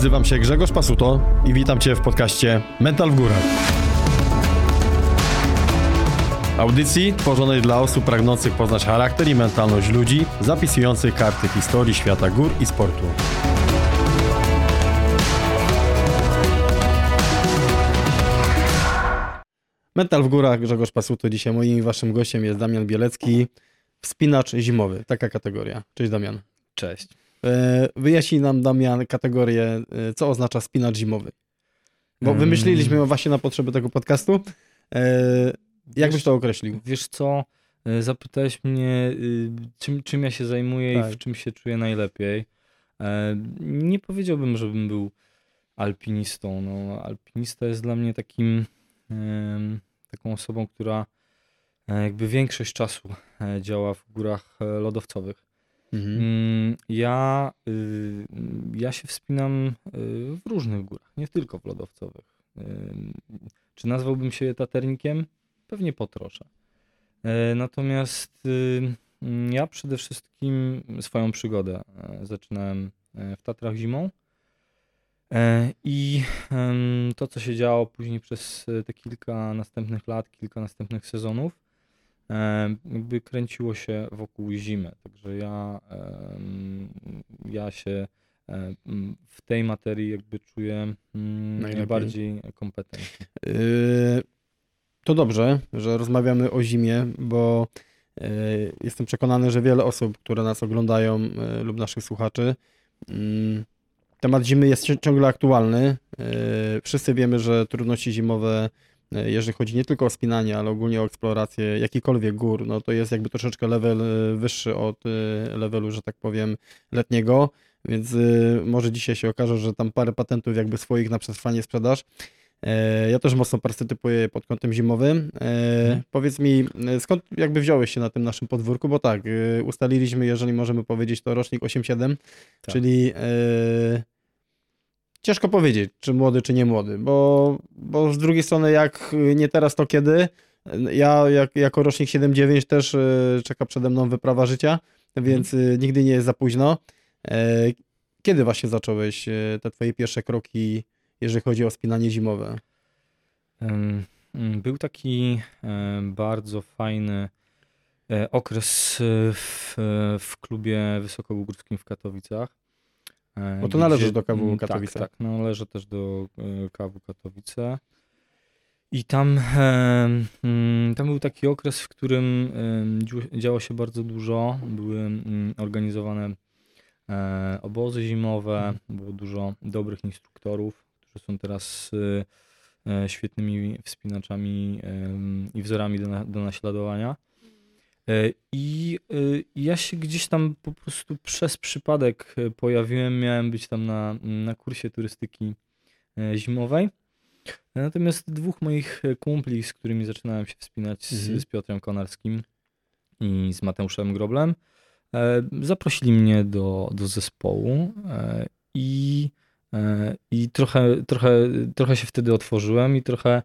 Nazywam się Grzegorz Pasuto i witam Cię w podcaście Mental w Górach. Audycji tworzonej dla osób pragnących poznać charakter i mentalność ludzi, zapisujących karty historii świata gór i sportu. Mental w Górach, Grzegorz Pasuto. Dzisiaj moim i Waszym gościem jest Damian Bielecki, wspinacz zimowy. Taka kategoria. Cześć Damian. Cześć. E, Wyjaśnij nam, Damian, kategorię, e, co oznacza spinacz zimowy. Bo Mm. wymyśliliśmy ją właśnie na potrzeby tego podcastu. E, Jak byś to określił? Wiesz co, zapytałeś mnie, y, czym, czym ja się zajmuję Tak. i w czym się czuję najlepiej. Nie powiedziałbym, żebym był alpinistą. No, alpinista jest dla mnie takim, taką osobą, która jakby większość czasu działa w górach lodowcowych. Mhm. Mm, Ja, y, ja się wspinam y, w różnych górach, nie tylko w lodowcowych. Ym, Czy nazwałbym się taternikiem? Pewnie po trosze. E, Natomiast y, mm, ja przede wszystkim swoją przygodę e, zaczynałem e, w Tatrach zimą. E, I to, co się działo później przez te kilka następnych lat, kilka następnych sezonów, jakby kręciło się wokół zimy. Także ja, ja się w tej materii jakby czuję mm, Najlepiej. najbardziej kompetentny. E, To dobrze, że rozmawiamy o zimie, bo e, jestem przekonany, że wiele osób, które nas oglądają e, lub naszych słuchaczy, mm, temat zimy jest ci- ciągle aktualny. E, Wszyscy wiemy, że trudności zimowe, jeżeli chodzi nie tylko o spinanie, ale ogólnie o eksplorację jakichkolwiek gór, no to jest jakby troszeczkę level e, wyższy od e, levelu, że tak powiem, letniego. Więc może dzisiaj się okaże, że tam parę patentów jakby swoich na przetrwanie sprzedaż. E, Ja też mocno partycypuję pod kątem zimowym. E, Mhm. Powiedz mi, e, skąd jakby wziąłeś się na tym naszym podwórku? Bo tak, e, ustaliliśmy, jeżeli możemy powiedzieć, to rocznik 8-7, Tak. czyli e, ciężko powiedzieć, czy młody, czy nie młody, bo, bo z drugiej strony, jak nie teraz, to kiedy? Ja jak, jako rocznik 7-9 też e, czeka przede mną wyprawa życia, więc e, nigdy nie jest za późno. E, Kiedy właśnie zacząłeś te twoje pierwsze kroki, jeżeli chodzi o spinanie zimowe? Mm, Był taki bardzo fajny okres w, w klubie wysokogórskim w Katowicach. E, Bo to należy gdzie- do KW mm, Katowice. Tak, tak, należy też do e, KW Katowice. I tam, e, mm, tam był taki okres, w którym działo się bardzo dużo. Były mm, organizowane obozy zimowe, było dużo dobrych instruktorów, którzy są teraz świetnymi wspinaczami i wzorami do, na, do naśladowania. E, I e, ja się gdzieś tam po prostu przez przypadek e, pojawiłem, miałem być tam na, na kursie turystyki zimowej. Natomiast dwóch moich kumpli, z którymi zaczynałem się wspinać, z, Mhm. z Piotrem Konarskim i z Mateuszem Groblem, zaprosili mnie do, do zespołu i, i trochę, trochę, trochę się wtedy otworzyłem i trochę,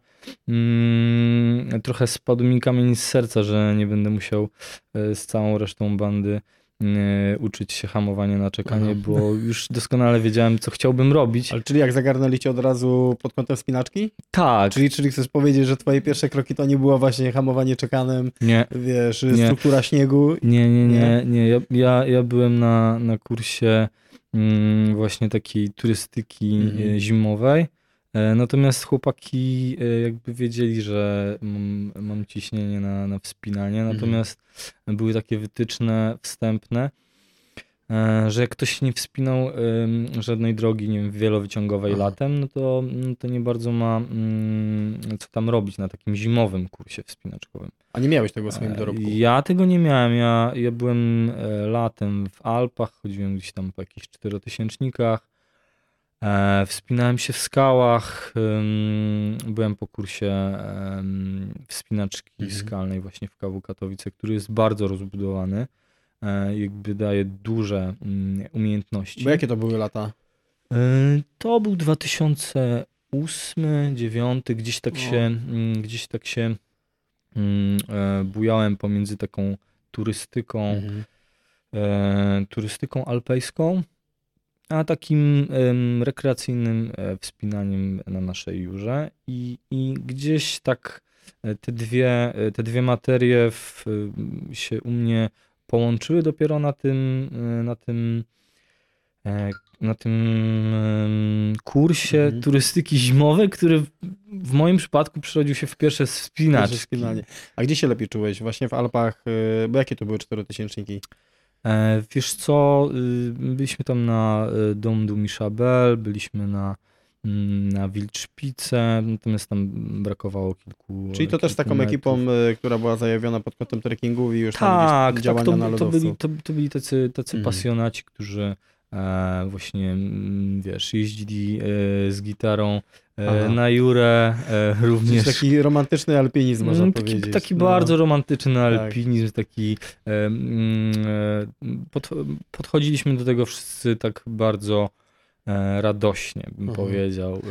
mm, trochę spadł mi kamień z serca, że nie będę musiał e, z całą resztą bandy e, uczyć się hamowania na czekanie, bo już doskonale wiedziałem, co chciałbym robić. Ale czyli jak zagarnęli cię od razu pod kątem spinaczki? Tak, Czyli, czyli chcesz powiedzieć, że twoje pierwsze kroki to nie było właśnie hamowanie czekanem, nie, wiesz, Nie. struktura śniegu? Nie, nie, Nie? nie, nie. Ja, ja, ja byłem na, na kursie właśnie takiej turystyki Mhm. e, zimowej. E, Natomiast chłopaki e, jakby wiedzieli, że mam, mam ciśnienie na, na wspinanie, Mhm. natomiast były takie wytyczne wstępne, że jak ktoś nie wspinał żadnej drogi, nie wiem, wielowyciągowej Aha. latem, no to, no to nie bardzo ma mm, co tam robić na takim zimowym kursie wspinaczkowym. A nie miałeś tego w swoim E, dorobku? Ja tego nie miałem. Ja, ja byłem e, latem w Alpach, chodziłem gdzieś tam po jakichś czterotysięcznikach. E, wspinałem się w skałach. byłem po kursie wspinaczki Mhm. skalnej właśnie w KW Katowice, który jest bardzo rozbudowany. E, jakby daje duże mm, umiejętności. Bo jakie to były lata? E, To był 2008, 2009, gdzieś tak O. się, mm, gdzieś tak się mm, e, bujałem pomiędzy taką turystyką, Mhm. turystyką alpejską a takim rekreacyjnym wspinaniem na naszej jurze i, i gdzieś tak te dwie, te dwie materie w, się u mnie połączyły dopiero na tym, e, na tym, e, na tym kursie Mhm. turystyki zimowej, który w, moim przypadku przerodził się w pierwsze wspinaczki. wspinanie. A gdzie się lepiej czułeś? Właśnie w Alpach, y, bo jakie to były czterotysięczniki? E, wiesz co, y, byliśmy tam na Dom du Michabel, byliśmy na, na Wildszpice, natomiast tam brakowało kilku Czyli to też taką metrów. ekipą, y, która była zajawiona pod kątem trekkingu i już tam Tak, tak, działania to, na to, lodowcu. byli, to, to byli tacy, tacy Mhm. pasjonaci, którzy e, właśnie, mm, wiesz, jeździli e, z gitarą e, Aha. na Jurę, e, również Czyli taki romantyczny alpinizm, można Mm, taki, powiedzieć. taki No. bardzo romantyczny Tak. alpinizm, taki e, mm, e, pod, podchodziliśmy do tego wszyscy tak bardzo e, radośnie, bym Mhm. powiedział,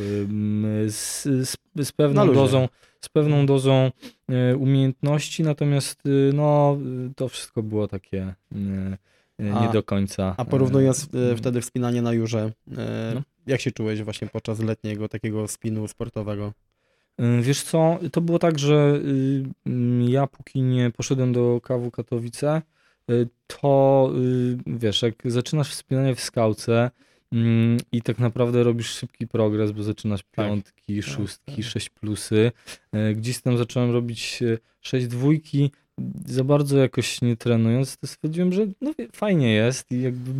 z, z, z pewną dozą z pewną dozą e, umiejętności, natomiast y, no, to wszystko było takie y, y, A- nie do końca. A porównując e, y, wtedy wspinanie na Jurze, No. jak się czułeś właśnie podczas letniego takiego spinu sportowego? Wiesz co, to było tak, że y, ja póki nie poszedłem do KW Katowice, to wiesz, jak zaczynasz wspinanie w skałce i tak naprawdę robisz szybki progres, bo zaczynasz Tak. piątki, Tak, szóstki, tak. sześć plusy, y, gdzieś tam zacząłem robić y, sześć dwójki, za bardzo jakoś nie trenując, to stwierdziłem, że no fajnie jest i jakby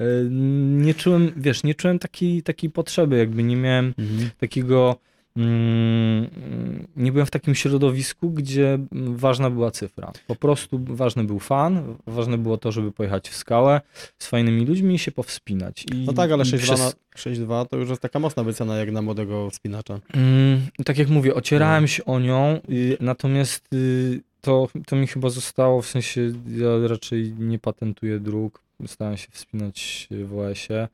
y, nie czułem, wiesz, nie czułem takiej, takiej potrzeby, jakby nie miałem takiego. Mm, nie byłem w takim środowisku, gdzie ważna była cyfra. Po prostu ważny był fan, ważne było to, żeby pojechać w skałę z fajnymi ludźmi i się powspinać. I, No tak, ale i 6.2 przez- na- 6.2 to już jest taka mocna wycena jak na młodego wspinacza. Mm, tak jak mówię, No. ocierałem się o nią, y, natomiast y, to, to mi chyba zostało, w sensie ja raczej nie patentuję dróg, starałem się wspinać w OS-ie.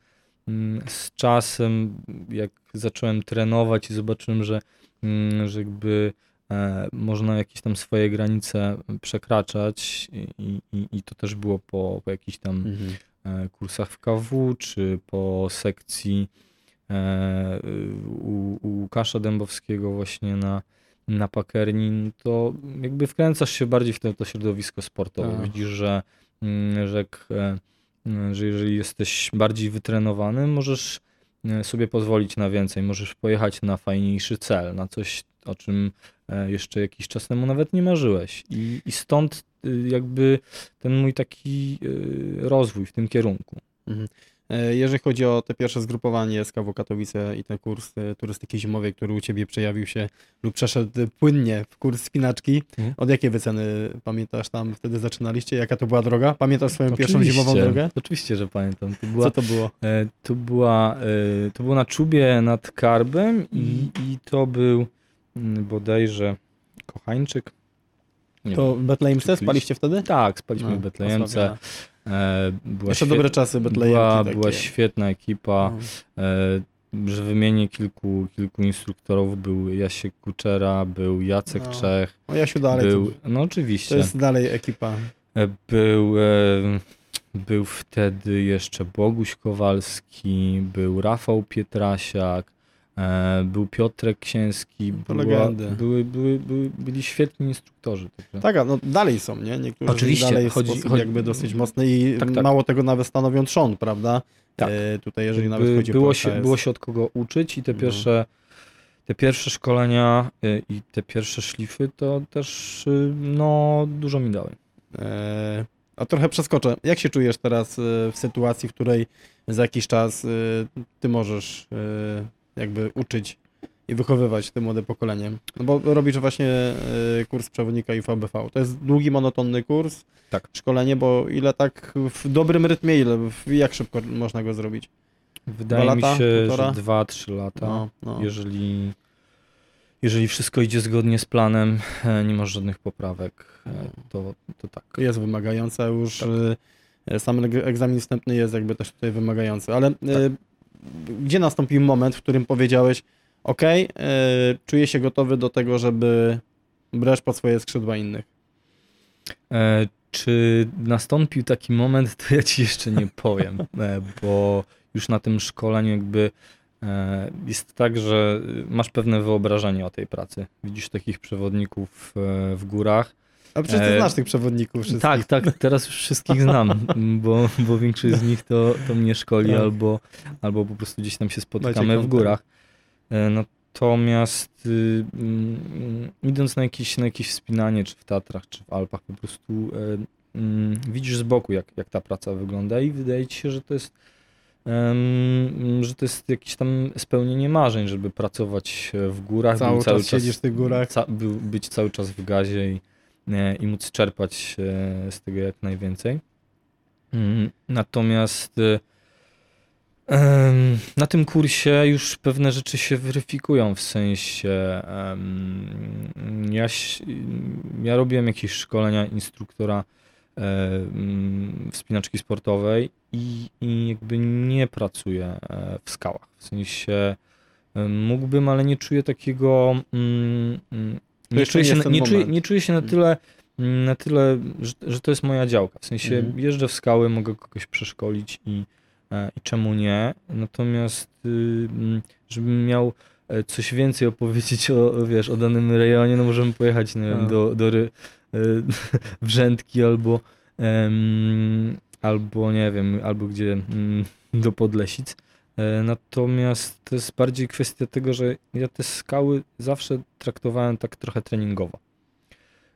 Mm, Z czasem, jak zacząłem trenować i zobaczyłem, że, mm, że jakby e, można jakieś tam swoje granice przekraczać i, i, i to też było po, po jakichś tam Mhm. e, kursach w KW, czy po sekcji e, u, u Łukasza Dębowskiego właśnie na, na Pakernin, to jakby wkręcasz się bardziej w to, to środowisko sportowe. Tak. Widzisz, że, mm, że, jak, że jeżeli jesteś bardziej wytrenowany, możesz e, sobie pozwolić na więcej, możesz pojechać na fajniejszy cel, na coś, o czym e, jeszcze jakiś czas temu nawet nie marzyłeś. I, i stąd jakby ten mój taki rozwój w tym kierunku. Mhm. E, Jeżeli chodzi o te pierwsze zgrupowanie z KW Katowice i ten kurs e, turystyki zimowej, który u Ciebie przejawił się lub przeszedł płynnie w kurs spinaczki, Mhm. od jakiej wyceny pamiętasz tam wtedy zaczynaliście? Jaka to była droga? Pamiętasz swoją pierwszą Oczywiście, zimową drogę? Oczywiście, że pamiętam. To była, Co to było? e, to była, e, to było na czubie nad Karbem i, Mhm. i to był mm, bodajże Kochańczyk. Nie To w Betlejemce spaliście wtedy? Tak, spaliśmy No, w Betlejemce. E, była Jeszcze świe- dobre czasy Betlejemki była, była świetna ekipa. No. E, że wymienię kilku, kilku instruktorów. Był Jasiek Kuczera, był Jacek No, Czech, O Jasiu dalej. był, to, no to oczywiście. jest dalej ekipa. E, Był, był wtedy jeszcze Boguś Kowalski, był Rafał Pietrasiak, był Piotrek Księski. To była-. Były, były, były, byli świetni instruktorzy. Także. Tak, a no dalej są, nie? Niektórzy Oczywiście, dalej chodzi- chodzi- jakby dosyć mocny i Tak, tak. mało tego nawet stanowią trzon, prawda? Tak. E, tutaj jeżeli nawet By- chodzi było, o się, było się od kogo uczyć i te No. pierwsze, te pierwsze szkolenia y, i te pierwsze szlify to też y, no, dużo mi dały. E, a trochę przeskoczę. Jak się czujesz teraz e, w sytuacji, w której za jakiś czas e, ty możesz e, jakby uczyć i wychowywać te młode pokolenie? No bo robisz właśnie e, kurs przewodnika IVBV. To jest długi, monotonny kurs, Tak. szkolenie, bo ile tak w dobrym rytmie, ile, jak szybko można go zrobić? Wydaje Dwa mi lata? się, Półtora? że 2-3 lata. No, no. Jeżeli, jeżeli wszystko idzie zgodnie z planem, e, nie masz żadnych poprawek, e, to, to tak. Jest wymagające, już Tak. sam eg- egzamin wstępny jest jakby też tutaj wymagający, ale Tak. Gdzie nastąpił moment, w którym powiedziałeś, ok, e, czuję się gotowy do tego, żeby brać pod swoje skrzydła innych. E, czy nastąpił taki moment, to ja ci jeszcze nie powiem, e, bo już na tym szkoleniu jakby e, jest tak, że masz pewne wyobrażenie o tej pracy. Widzisz takich przewodników w górach. A przecież ty E, znasz tych przewodników wszystkich. Tak, tak, teraz już wszystkich znam, bo, bo większość z nich to, to mnie szkoli Tak. albo, albo po prostu gdzieś tam się spotykamy w górach. E, Natomiast y, mm, idąc na jakieś, na jakieś wspinanie, czy w Tatrach, czy w Alpach, po prostu e, mm, widzisz z boku, jak, jak ta praca wygląda i wydaje ci się, że to jest że to jest jakieś tam spełnienie marzeń, żeby pracować w górach, Cały cały czas siedzisz w tych górach. ca, być cały czas w gazie i, i móc czerpać e, z tego jak najwięcej. Mm, Natomiast e, na tym kursie już pewne rzeczy się weryfikują, w sensie ja, ja robiłem jakieś szkolenia instruktora e, mm, wspinaczki sportowej i, i jakby nie pracuję e, w skałach. W sensie e, mógłbym, ale nie czuję takiego. Mm, mm, Nie czuję, się, nie, czuję, nie czuję się na Mhm. tyle, mm, na tyle że, że to jest moja działka. W sensie Mhm. jeżdżę w skały, mogę kogoś przeszkolić i, e, i czemu nie. Natomiast, y, mm, żebym miał e, coś więcej opowiedzieć o, wiesz, o danym rejonie, no możemy pojechać nie wiem, A. do, do ry, e, Brzętki albo, albo nie wiem, albo gdzie mm, do Podlesic. E, Natomiast to jest bardziej kwestia tego, że ja te skały zawsze traktowałem tak trochę treningowo.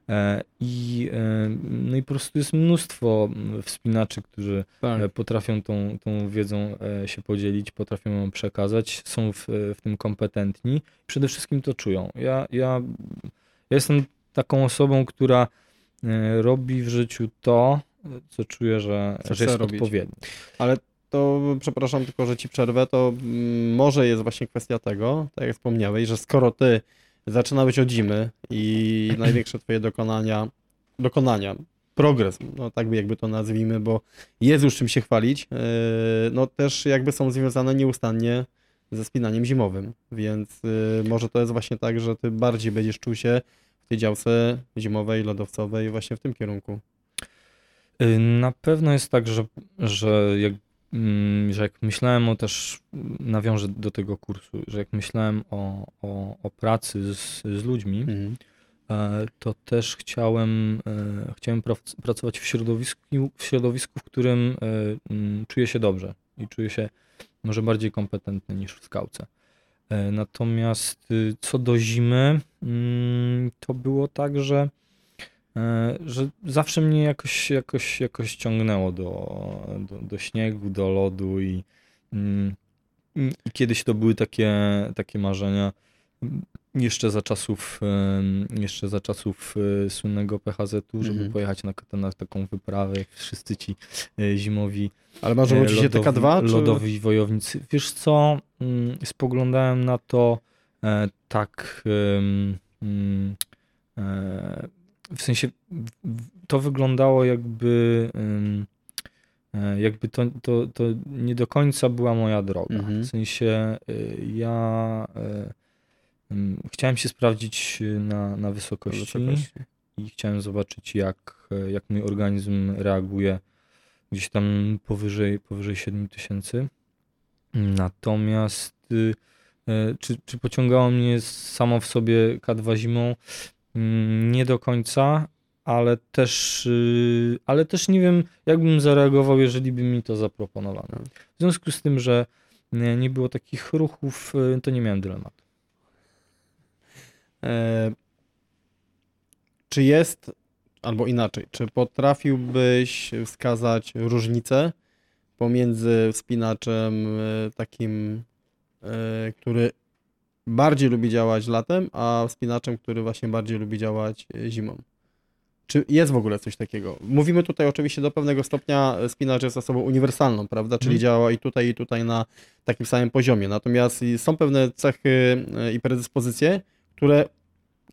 E, I, e, no i po prostu jest mnóstwo mm, wspinaczy, którzy Tak. potrafią tą, tą wiedzą się podzielić, potrafią ją przekazać, są w, w tym kompetentni, przede wszystkim to czują. Ja, ja, ja jestem taką osobą, która robi w życiu to, co czuję, że, że jest robić. odpowiednie. Ale to, przepraszam tylko, że ci przerwę, to mm, może jest właśnie kwestia tego, tak jak wspomniałeś, że skoro ty zaczynałeś od zimy i największe twoje dokonania, dokonania, progres, no tak jakby to nazwijmy, bo jest już czym się chwalić, yy, no też jakby są związane nieustannie ze spinaniem zimowym, więc yy, może to jest właśnie tak, że ty bardziej będziesz czuł się w tej działce zimowej, lodowcowej właśnie w tym kierunku. Y, Na pewno jest tak, że, że, jak, że jak myślałem o też, nawiążę do tego kursu, że jak myślałem o, o, o pracy z, z ludźmi, Mhm. e, to też chciałem, e, chciałem prac- pracować w środowisku, w środowisku, w którym e, mm, czuję się dobrze i czuję się może bardziej kompetentny niż w skałce. Natomiast y, co do zimy, mm, to było tak, że, że zawsze mnie jakoś, jakoś, jakoś ciągnęło do, do, do śniegu, do lodu i, mm, i kiedyś to były takie, takie marzenia jeszcze za czasów, jeszcze za czasów e, słynnego PHZ-u, żeby Mhm. pojechać na, na taką wyprawę, jak wszyscy ci e, zimowi Ale e, ci się taka dwa, czy... lodowi wojownicy. Wiesz co, mm, spoglądałem na to e, tak mm, e, w sensie to wyglądało jakby e, jakby to, to, to nie do końca była moja droga. Mhm. W sensie e, ja e, em, chciałem się sprawdzić na, na wysokości i chciałem zobaczyć, jak, jak mój organizm reaguje gdzieś tam powyżej, powyżej 7000. Natomiast y, e, czy, czy pociągało mnie samo w sobie K2 zimą? Mm, Nie do końca, ale też, y, ale też nie wiem, jak bym zareagował, jeżeli by mi to zaproponowano. W związku z tym, że nie było takich ruchów, y, to nie miałem dylematu. E, czy jest, albo inaczej, czy potrafiłbyś wskazać różnicę pomiędzy wspinaczem e, takim, który bardziej lubi działać latem, a wspinaczem, który właśnie bardziej lubi działać e, zimą? Czy jest w ogóle coś takiego? Mówimy tutaj oczywiście do pewnego stopnia e, spinacz jest osobą uniwersalną, prawda? Czyli Mhm. działa i tutaj, i tutaj na takim samym poziomie. Natomiast są pewne cechy e, i predyspozycje, które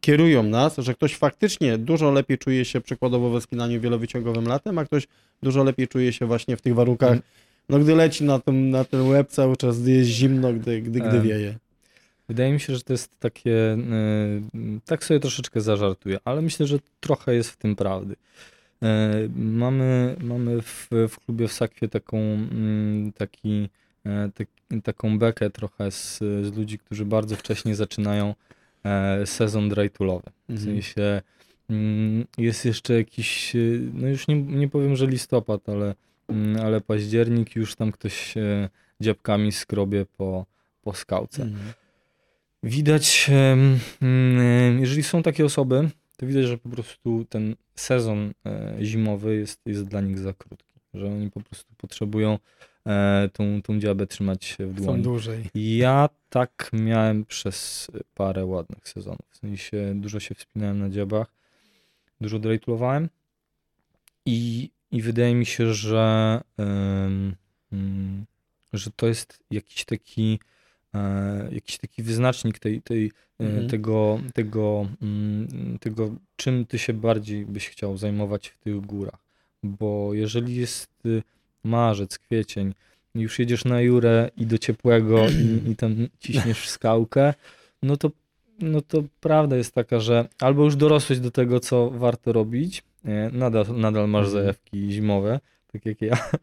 kierują nas, że ktoś faktycznie dużo lepiej czuje się przykładowo we spinaniu wielowyciągowym latem, a ktoś dużo lepiej czuje się właśnie w tych warunkach, Mhm. no gdy leci na, tym, na ten łeb cały czas, gdy jest zimno, gdy, gdy, gdy Em. wieje. Wydaje mi się, że to jest takie, y, tak sobie troszeczkę zażartuję, ale myślę, że trochę jest w tym prawdy. E, Mamy, mamy w, w klubie w Sakwie taką, mm, taki e, tak, taką bekę trochę z, z ludzi, którzy bardzo wcześnie zaczynają e, sezon drytulowy. W Mhm. sensie mm, jest jeszcze jakiś, e, no już nie, nie powiem, że listopad, ale, mm, ale październik już tam ktoś dziabkami skrobie po, po skałce. Mhm. Widać, jeżeli są takie osoby, to widać, że po prostu ten sezon e, zimowy jest, jest dla nich za krótki, że oni po prostu potrzebują e, tą, tą dziabę trzymać w Są dłoni. dłużej. Ja tak miałem przez parę ładnych sezonów. W sensie dużo się wspinałem na dziabach, dużo drejtulowałem i, i wydaje mi się, że, mm, że to jest jakiś taki jakiś taki wyznacznik tej, tej, e, Mhm. tego, tego, mm, tego, czym ty się bardziej byś chciał zajmować w tych górach. Bo jeżeli jest y, marzec, kwiecień, już jedziesz na Jurę i do ciepłego i, i tam ciśniesz skałkę, no to, no to prawda jest taka, że albo już dorosłeś do tego, co warto robić? Nadal, nadal masz Mhm. zajawki zimowe, tak jak ja, e,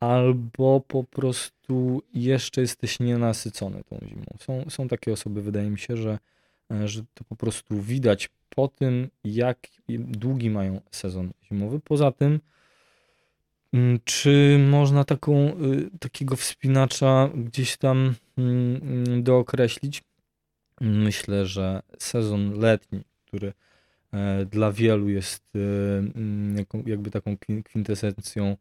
albo po prostu jeszcze jesteś nienasycony tą zimą. Są, są takie osoby, wydaje mi się, że, e, że to po prostu widać po tym, jak długi mają sezon zimowy. Poza tym, Mm, Czy można taką, y, takiego wspinacza gdzieś tam mm, dookreślić? Myślę, że sezon letni, który e, dla wielu jest e, mm, jakby taką kwin- kwintesencją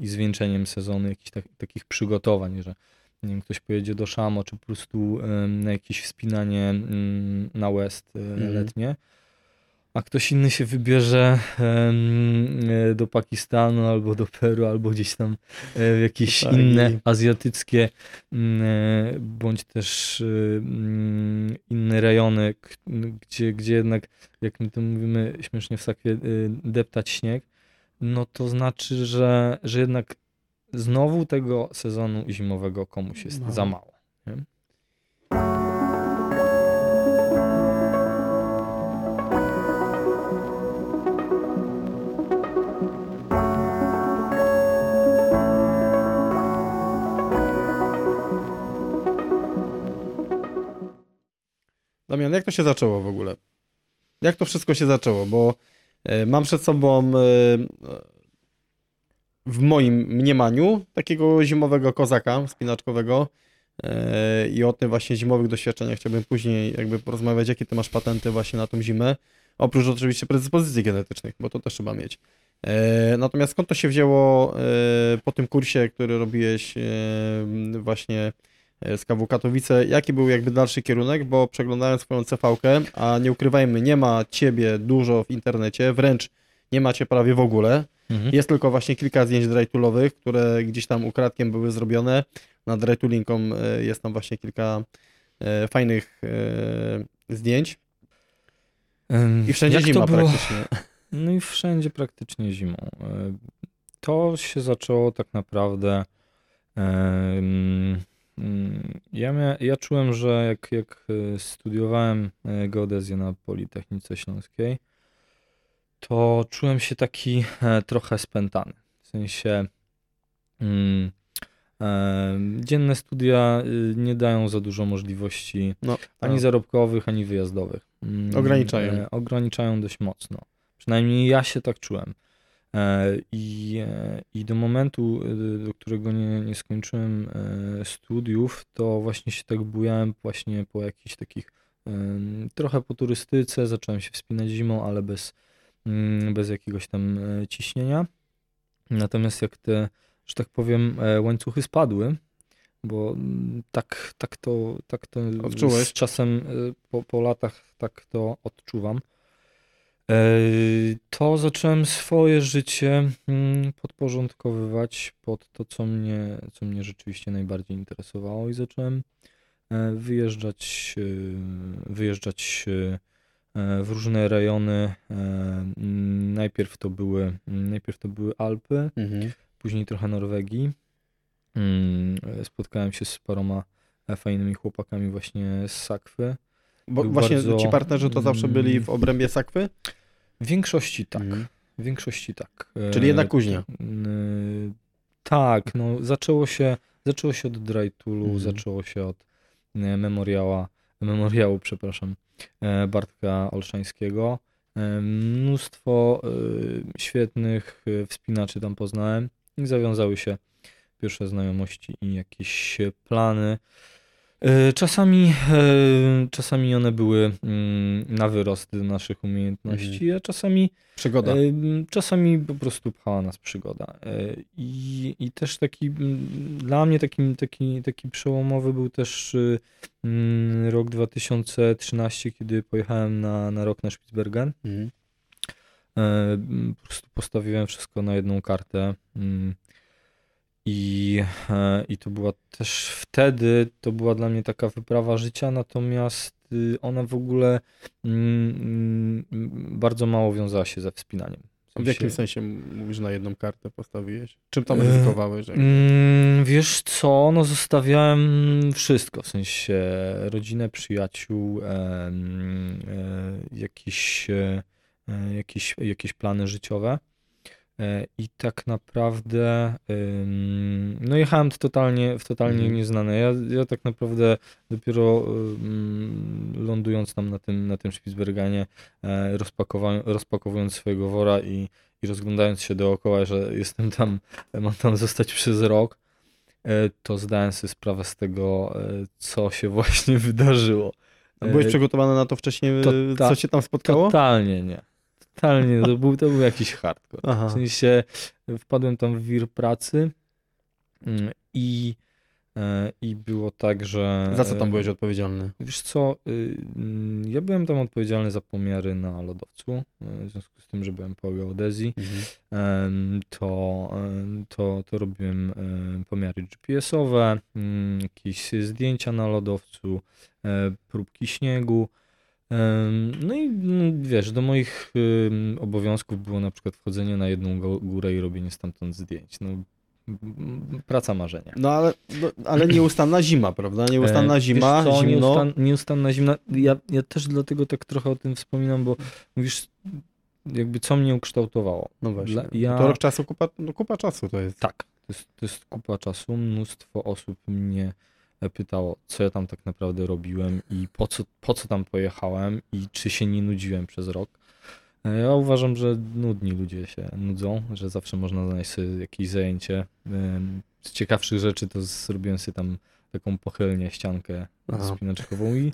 i zwieńczeniem sezonu, jakichś tak, takich przygotowań, że nie wiem, ktoś pojedzie do Szamo, czy po prostu na jakieś wspinanie mm, na West e, Mhm. letnie a ktoś inny się wybierze e, do Pakistanu albo do Peru, albo gdzieś tam e, w jakieś inne azjatyckie mm, bądź też mm, inne rejony, gdzie, gdzie jednak, jak my to mówimy śmiesznie w sakwie, deptać śnieg, no to znaczy, że, że jednak znowu tego sezonu zimowego komuś jest Mało. za mało. Nie? Damian, jak to się zaczęło w ogóle? Jak to wszystko się zaczęło? Bo mam przed sobą e, w moim mniemaniu takiego zimowego kozaka spinaczkowego e, i o tym właśnie zimowych doświadczeniach chciałbym później jakby porozmawiać, jakie ty masz patenty właśnie na tą zimę. Oprócz oczywiście predyspozycji genetycznych, bo to też trzeba mieć. E, Natomiast skąd to się wzięło e, po tym kursie, który robiłeś e, właśnie e, z KW Katowice, jaki był jakby dalszy kierunek, bo przeglądałem swoją CV-kę, a nie ukrywajmy, nie ma ciebie dużo w internecie, wręcz nie macie prawie w ogóle. Mhm. Jest tylko właśnie kilka zdjęć drytulowych, które gdzieś tam ukradkiem były zrobione. Na drytulinkom e, jest tam właśnie kilka e, fajnych e, zdjęć i wszędzie jak zima praktycznie. No i wszędzie praktycznie zimą. E, To się zaczęło tak naprawdę. mm, Ja, mia, ja czułem, że jak, jak e, studiowałem e, geodezję na Politechnice Śląskiej, to czułem się taki e, trochę spętany. W sensie mm, em, dzienne studia y, nie dają za dużo możliwości No, ani tak. zarobkowych, ani wyjazdowych. Mm, Ograniczają. e, Ograniczają dość mocno. Przynajmniej ja się tak czułem. E, I, e, i do momentu, e, do którego nie, nie skończyłem studiów, to właśnie się tak bujałem właśnie po jakichś takich trochę po turystyce, zacząłem się wspinać zimą, ale bez, mm, bez jakiegoś tam ciśnienia. Natomiast jak te, że tak powiem, łańcuchy spadły, bo mm, tak, tak to, tak to Odczułeś? z czasem po, po latach tak to odczuwam. E, To zacząłem swoje życie mm, podporządkowywać pod to, co mnie, co mnie rzeczywiście najbardziej interesowało i zacząłem e, wyjeżdżać, e, wyjeżdżać w różne rejony. Mm, Najpierw to były, najpierw to były Alpy, Mhm. później trochę Norwegii. Mm, Spotkałem się z paroma fajnymi chłopakami właśnie z Sakwy. Bo Był właśnie bardzo, ci partnerzy to zawsze byli mm, w obrębie sakwy? W większości tak. Mhm. W większości tak. Czyli E, jednak kuźnia. y, Tak, no zaczęło się, zaczęło się od Dry Toolu, Mhm. zaczęło się od e, memoriała, memoriału, przepraszam, e, Bartka Olszańskiego. E, Mnóstwo e, świetnych e, wspinaczy tam poznałem i zawiązały się pierwsze znajomości i jakieś e, plany. E, Czasami, e, czasami one były mm, na wyrost naszych umiejętności, a czasami Przygoda. Ym, Czasami po prostu pchała nas przygoda. E, I, i też taki, mm, dla mnie takim, taki, taki przełomowy był też y, mm, rok 2013, kiedy pojechałem na, na rok na Spitsbergen. Mhm. E, Po prostu postawiłem wszystko na jedną kartę. I, e, I to była też wtedy, to była dla mnie taka wyprawa życia, natomiast y, ona w ogóle mm, mm, bardzo mało wiązała się ze wspinaniem. W jakim sensie mówisz na jedną kartę postawiłeś? Czym tam ryzykowałeś? Jak- Mm, wiesz co, no zostawiałem wszystko, w sensie rodzinę, przyjaciół, e, jakieś, e, jakieś, jakieś plany życiowe. E, I tak naprawdę no jechałem w totalnie, w totalnie Mhm. nieznane. Ja, ja tak naprawdę dopiero lądując tam na tym, na tym Spitsbergenie, e, rozpakowując swojego wora i, i rozglądając się dookoła, że jestem tam, mam tam zostać przez rok, e, to zdałem sobie sprawę z tego, co się właśnie wydarzyło. A Byłeś przygotowany na to wcześniej, co cię tam spotkało? Totalnie nie. Totalnie, to był, to był jakiś hardcore. Aha. W sensie wpadłem tam w wir pracy mm, i, e, i było tak, że... Za co tam e, byłeś odpowiedzialny? Wiesz co, y, mm, ja byłem tam odpowiedzialny za pomiary na lodowcu, e, w związku z tym, że byłem po geodezji, em, to, to, to robiłem em, pomiary GPS-owe, mm, jakieś zdjęcia na lodowcu, próbki śniegu. No i mm, wiesz, do moich obowiązków było na przykład wchodzenie na jedną górę i robienie stamtąd zdjęć. No, praca marzenia. No ale, no, ale nieustanna zima, prawda? Nieustanna E, zima, co, zimno. Nieustan, nieustanna zimna. Ja, ja też dlatego tak trochę o tym wspominam, bo mówisz, jakby co mnie ukształtowało. No właśnie. Dla- ja- To rok czasu, kupa, no, kupa czasu to jest. Tak, to jest, to jest kupa czasu. Mnóstwo osób mnie pytało, co ja tam tak naprawdę robiłem i po co, po co tam pojechałem i czy się nie nudziłem przez rok. E, Ja uważam, że nudni ludzie się nudzą, że zawsze można znaleźć sobie jakieś zajęcie. Z ciekawszych rzeczy to zrobiłem sobie tam taką pochylnię, ściankę Aha. spinaczkową i,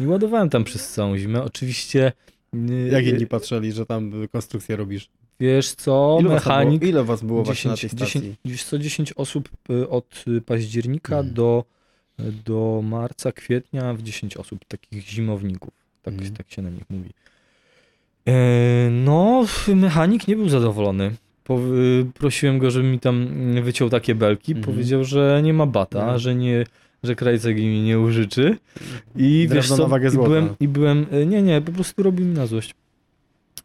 i ładowałem tam przez całą zimę. Oczywiście y, Jak inni patrzeli, że tam y, konstrukcję robisz? wiesz co, Ile was, mechanik, było, ile was było właśnie na tej 10, stacji? 10, wiesz co, 10 osób y, od y, października Mhm. do, do marca, kwietnia w 10 osób, takich zimowników, tak, Mhm. tak się na nich mówi. E, No, mechanik nie był zadowolony. Po, y, prosiłem go, żeby mi tam mm, wyciął takie belki. Mhm. Powiedział, że nie ma bata, Mhm. że nie, że krajcek mi nie użyczy. I wiesz co, wagę i byłem, i byłem, e, nie, nie, po prostu robił mi na złość.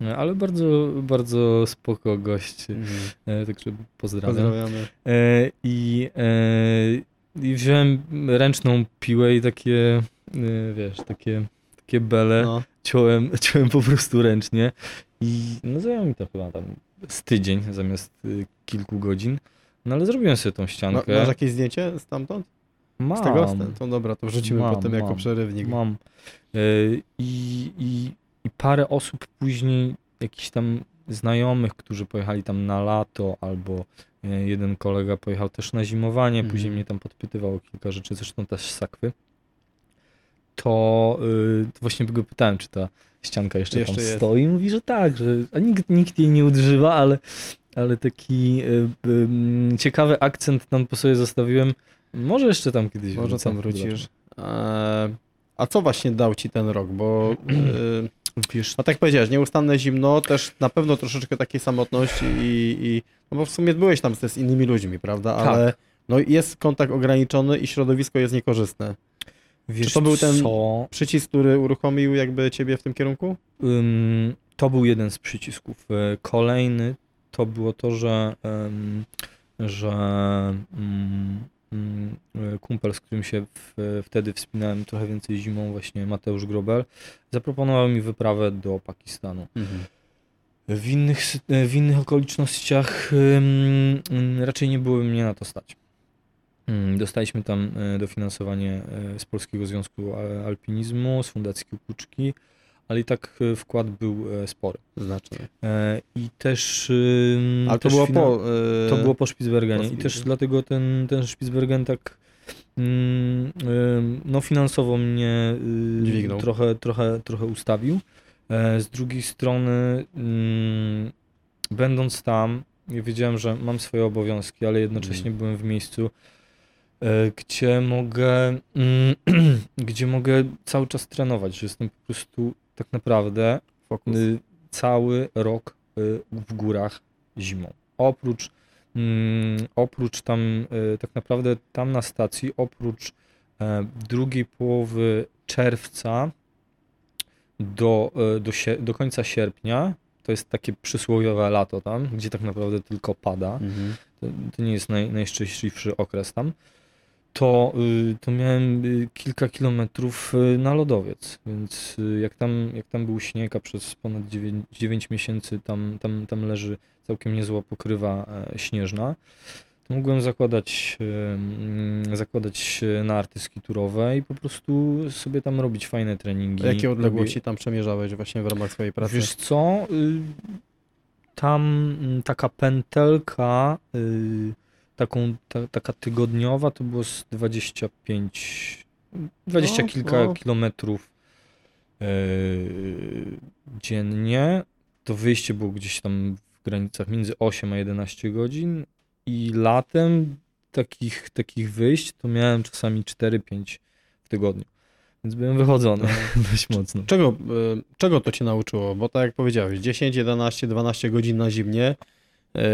E, Ale bardzo, bardzo spoko gość, e, także pozdrawiam. Pozdrawiamy. I, I wziąłem ręczną piłę i takie, e, wiesz, takie, takie bele No. ciąłem, ciąłem po prostu ręcznie i no zajęło mi to chyba tam z tydzień zamiast y, kilku godzin. No ale zrobiłem sobie tą Ma, ściankę. masz jakieś zdjęcie stamtąd? mam, Z tego? To dobra, to wrzucimy Mam, potem jako mam. przerywnik. mam. E, I, i, I parę osób później, jakichś tam znajomych, którzy pojechali tam na lato, albo jeden kolega pojechał też na zimowanie, Mhm. później mnie tam podpytywał o kilka rzeczy, zresztą też sakwy. To y, właśnie go pytałem, czy ta ścianka jeszcze, Jeszcze tam jest. stoi. Mówi, że tak, że a nikt, nikt jej nie używa, ale, ale taki y, y, ciekawy akcent tam po sobie zostawiłem. Może jeszcze tam kiedyś Może wrócę. tam wrócisz. E, a co właśnie dał ci ten rok? Bo e, Wiesz, no tak powiedziałeś, nieustanne zimno, też na pewno troszeczkę takiej samotności i, i no bo w sumie byłeś tam z, innymi ludźmi, prawda? Tak. Ale no jest kontakt ograniczony i środowisko jest niekorzystne. wiesz to był ten- co? Przycisk, który uruchomił jakby ciebie w tym kierunku? Ym, to był jeden z przycisków. E, Kolejny to było to, że, em, że e, kumpel, z którym się w, wtedy wspinałem trochę więcej zimą, właśnie Mateusz Grobel, zaproponował mi wyprawę do Pakistanu. W innych, e, w innych okolicznościach raczej nie byłoby mnie na to stać. Ym, Dostaliśmy tam e, dofinansowanie e, z Polskiego Związku Alpinizmu, z Fundacji Kukuczki, ale i tak e, wkład był e, spory. Znacznie. E, I też. Ale to też było finan- po... to było po Spitsbergenie po i też dlatego ten, ten Spitsbergen tak mm, no finansowo mnie y, Dźwignął. trochę, trochę, trochę ustawił. Z drugiej strony mm, będąc tam ja wiedziałem, że mam swoje obowiązki, ale jednocześnie Mhm. byłem w miejscu gdzie mogę mm, gdzie mogę cały czas trenować, że jestem po prostu tak naprawdę Fokus. y, cały rok y, w górach zimą. Oprócz, mm, oprócz tam, y, tak naprawdę tam na stacji, oprócz e, drugiej połowy czerwca do, e, do, do końca sierpnia, to jest takie przysłowiowe lato tam, gdzie tak naprawdę tylko pada Mhm. to, to nie jest naj, najszczęśliwszy okres tam, to, y, to miałem y, kilka kilometrów y, na lodowiec, więc jak tam, jak tam był śnieg, a przez ponad 9, 9 miesięcy tam, tam, tam leży całkiem niezła pokrywa e, śnieżna, to mogłem zakładać, mm, zakładać narty skiturowe i po prostu sobie tam robić fajne treningi. A jakie Robię- odległości tam przemierzałeś właśnie w ramach swojej pracy? Wiesz co, tam mm, taka pętelka, taką, ta, taka tygodniowa, to było z 25, 20 No, kilka no. kilometrów y, dziennie. To wyjście było gdzieś tam w granicach między 8 a 11 godzin i latem takich, takich wyjść to miałem czasami 4-5 w tygodniu. Więc byłem wychodzony dość mocno. Czego, e, czego to cię nauczyło? Bo tak jak powiedziałeś, 10, 11, 12 godzin na zimnie,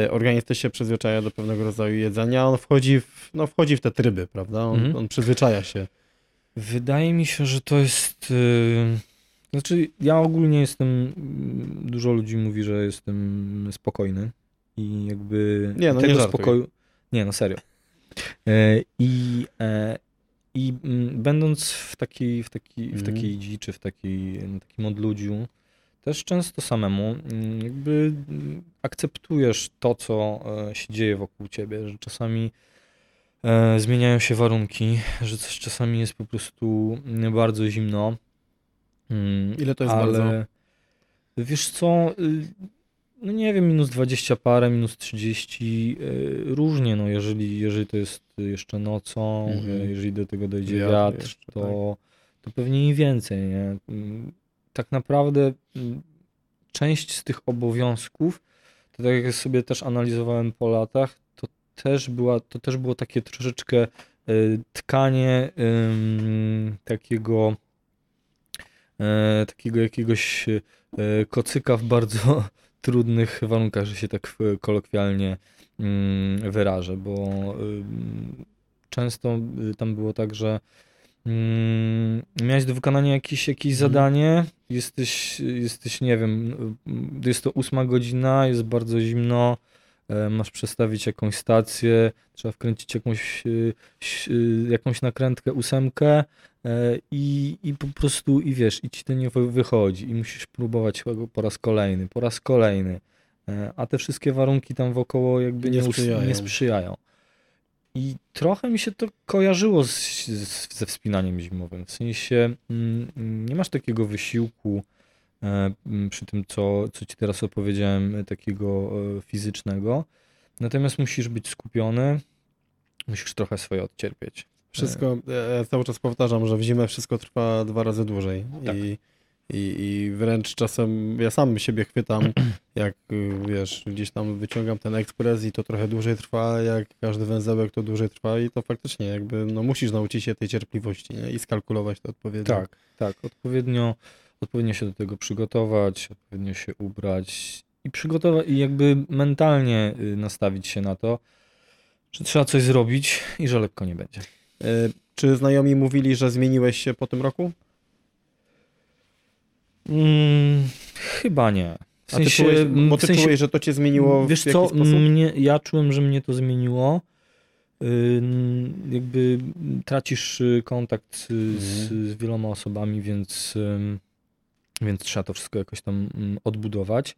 organizm też się przyzwyczaja do pewnego rodzaju jedzenia, on wchodzi w, no, wchodzi w te tryby, prawda? On, Mhm. on przyzwyczaja się. Wydaje mi się, że to jest. Yy... Znaczy, ja ogólnie jestem. mm, Dużo ludzi mówi, że jestem spokojny. I jakby. Nie, no tego nie żartuj. spokoju. Nie, no serio. E, I, e, i mm, będąc w takiej, w takiej, w Mhm. takiej dziczy, w takiej, na takim odludziu, też często samemu, mm, jakby mm, akceptujesz to, co e, się dzieje wokół ciebie, że czasami e, zmieniają się warunki, że coś czasami jest po prostu mm, bardzo zimno. Ile to jest ale bardzo? wiesz co, y, no nie wiem, minus 20 parę, minus 30, y, różnie, no jeżeli, jeżeli to jest jeszcze nocą, Mhm. jeżeli do tego dojdzie Wiatr wiatr, jeszcze, tak. to, to pewnie i więcej, nie? Tak naprawdę mm, część z tych obowiązków, to tak jak sobie też analizowałem po latach, to też, była, to też było takie troszeczkę y, tkanie takiego e, takiego jakiegoś e, kocyka w bardzo trudnych warunkach, że się tak e, kolokwialnie mm, wyrażę, bo często y, tam było tak, że mm, miałeś do wykonania jakieś, jakieś Mhm. zadanie, jesteś, jesteś, nie wiem, y, jest to ósma godzina, jest bardzo zimno, e, masz przestawić jakąś stację, trzeba wkręcić jakąś, ś- y, jakąś nakrętkę ósemkę, E, I, I po prostu, i wiesz, i ci to nie wy- wychodzi, i musisz próbować po raz kolejny, po raz kolejny. E, A te wszystkie warunki tam wokoło jakby Nie nie, sprzyjają. nie sprzyjają. I trochę mi się to kojarzyło z, z, ze wspinaniem zimowym. W sensie mm, nie masz takiego wysiłku e, m, przy tym, co, co ci teraz opowiedziałem, e, takiego e, fizycznego. Natomiast musisz być skupiony, musisz trochę swoje odcierpieć. Wszystko, ja cały czas powtarzam, że w zimę wszystko trwa dwa razy dłużej. Tak. I, i, I wręcz czasem ja sam siebie chwytam, jak y, wiesz, gdzieś tam wyciągam ten ekspres i to trochę dłużej trwa, jak każdy węzełek to dłużej trwa i to faktycznie jakby, no musisz nauczyć się tej cierpliwości nie? i skalkulować to odpowiednio. Tak, tak. Odpowiednio, odpowiednio się do tego przygotować, odpowiednio się ubrać i przygotować i jakby mentalnie y, nastawić się na to, że trzeba coś zrobić i że lekko nie będzie. Y, Czy znajomi mówili, że zmieniłeś się po tym roku? Mm, chyba nie. W A ty sensie, czułeś, mm, bo w ty sensie- czułeś, że to cię zmieniło w Wiesz jakiś co, sposób? mnie, ja czułem, że mnie to zmieniło. Jakby tracisz y, kontakt y, z, Mhm. z wieloma osobami, więc, więc trzeba to wszystko jakoś tam mm, odbudować.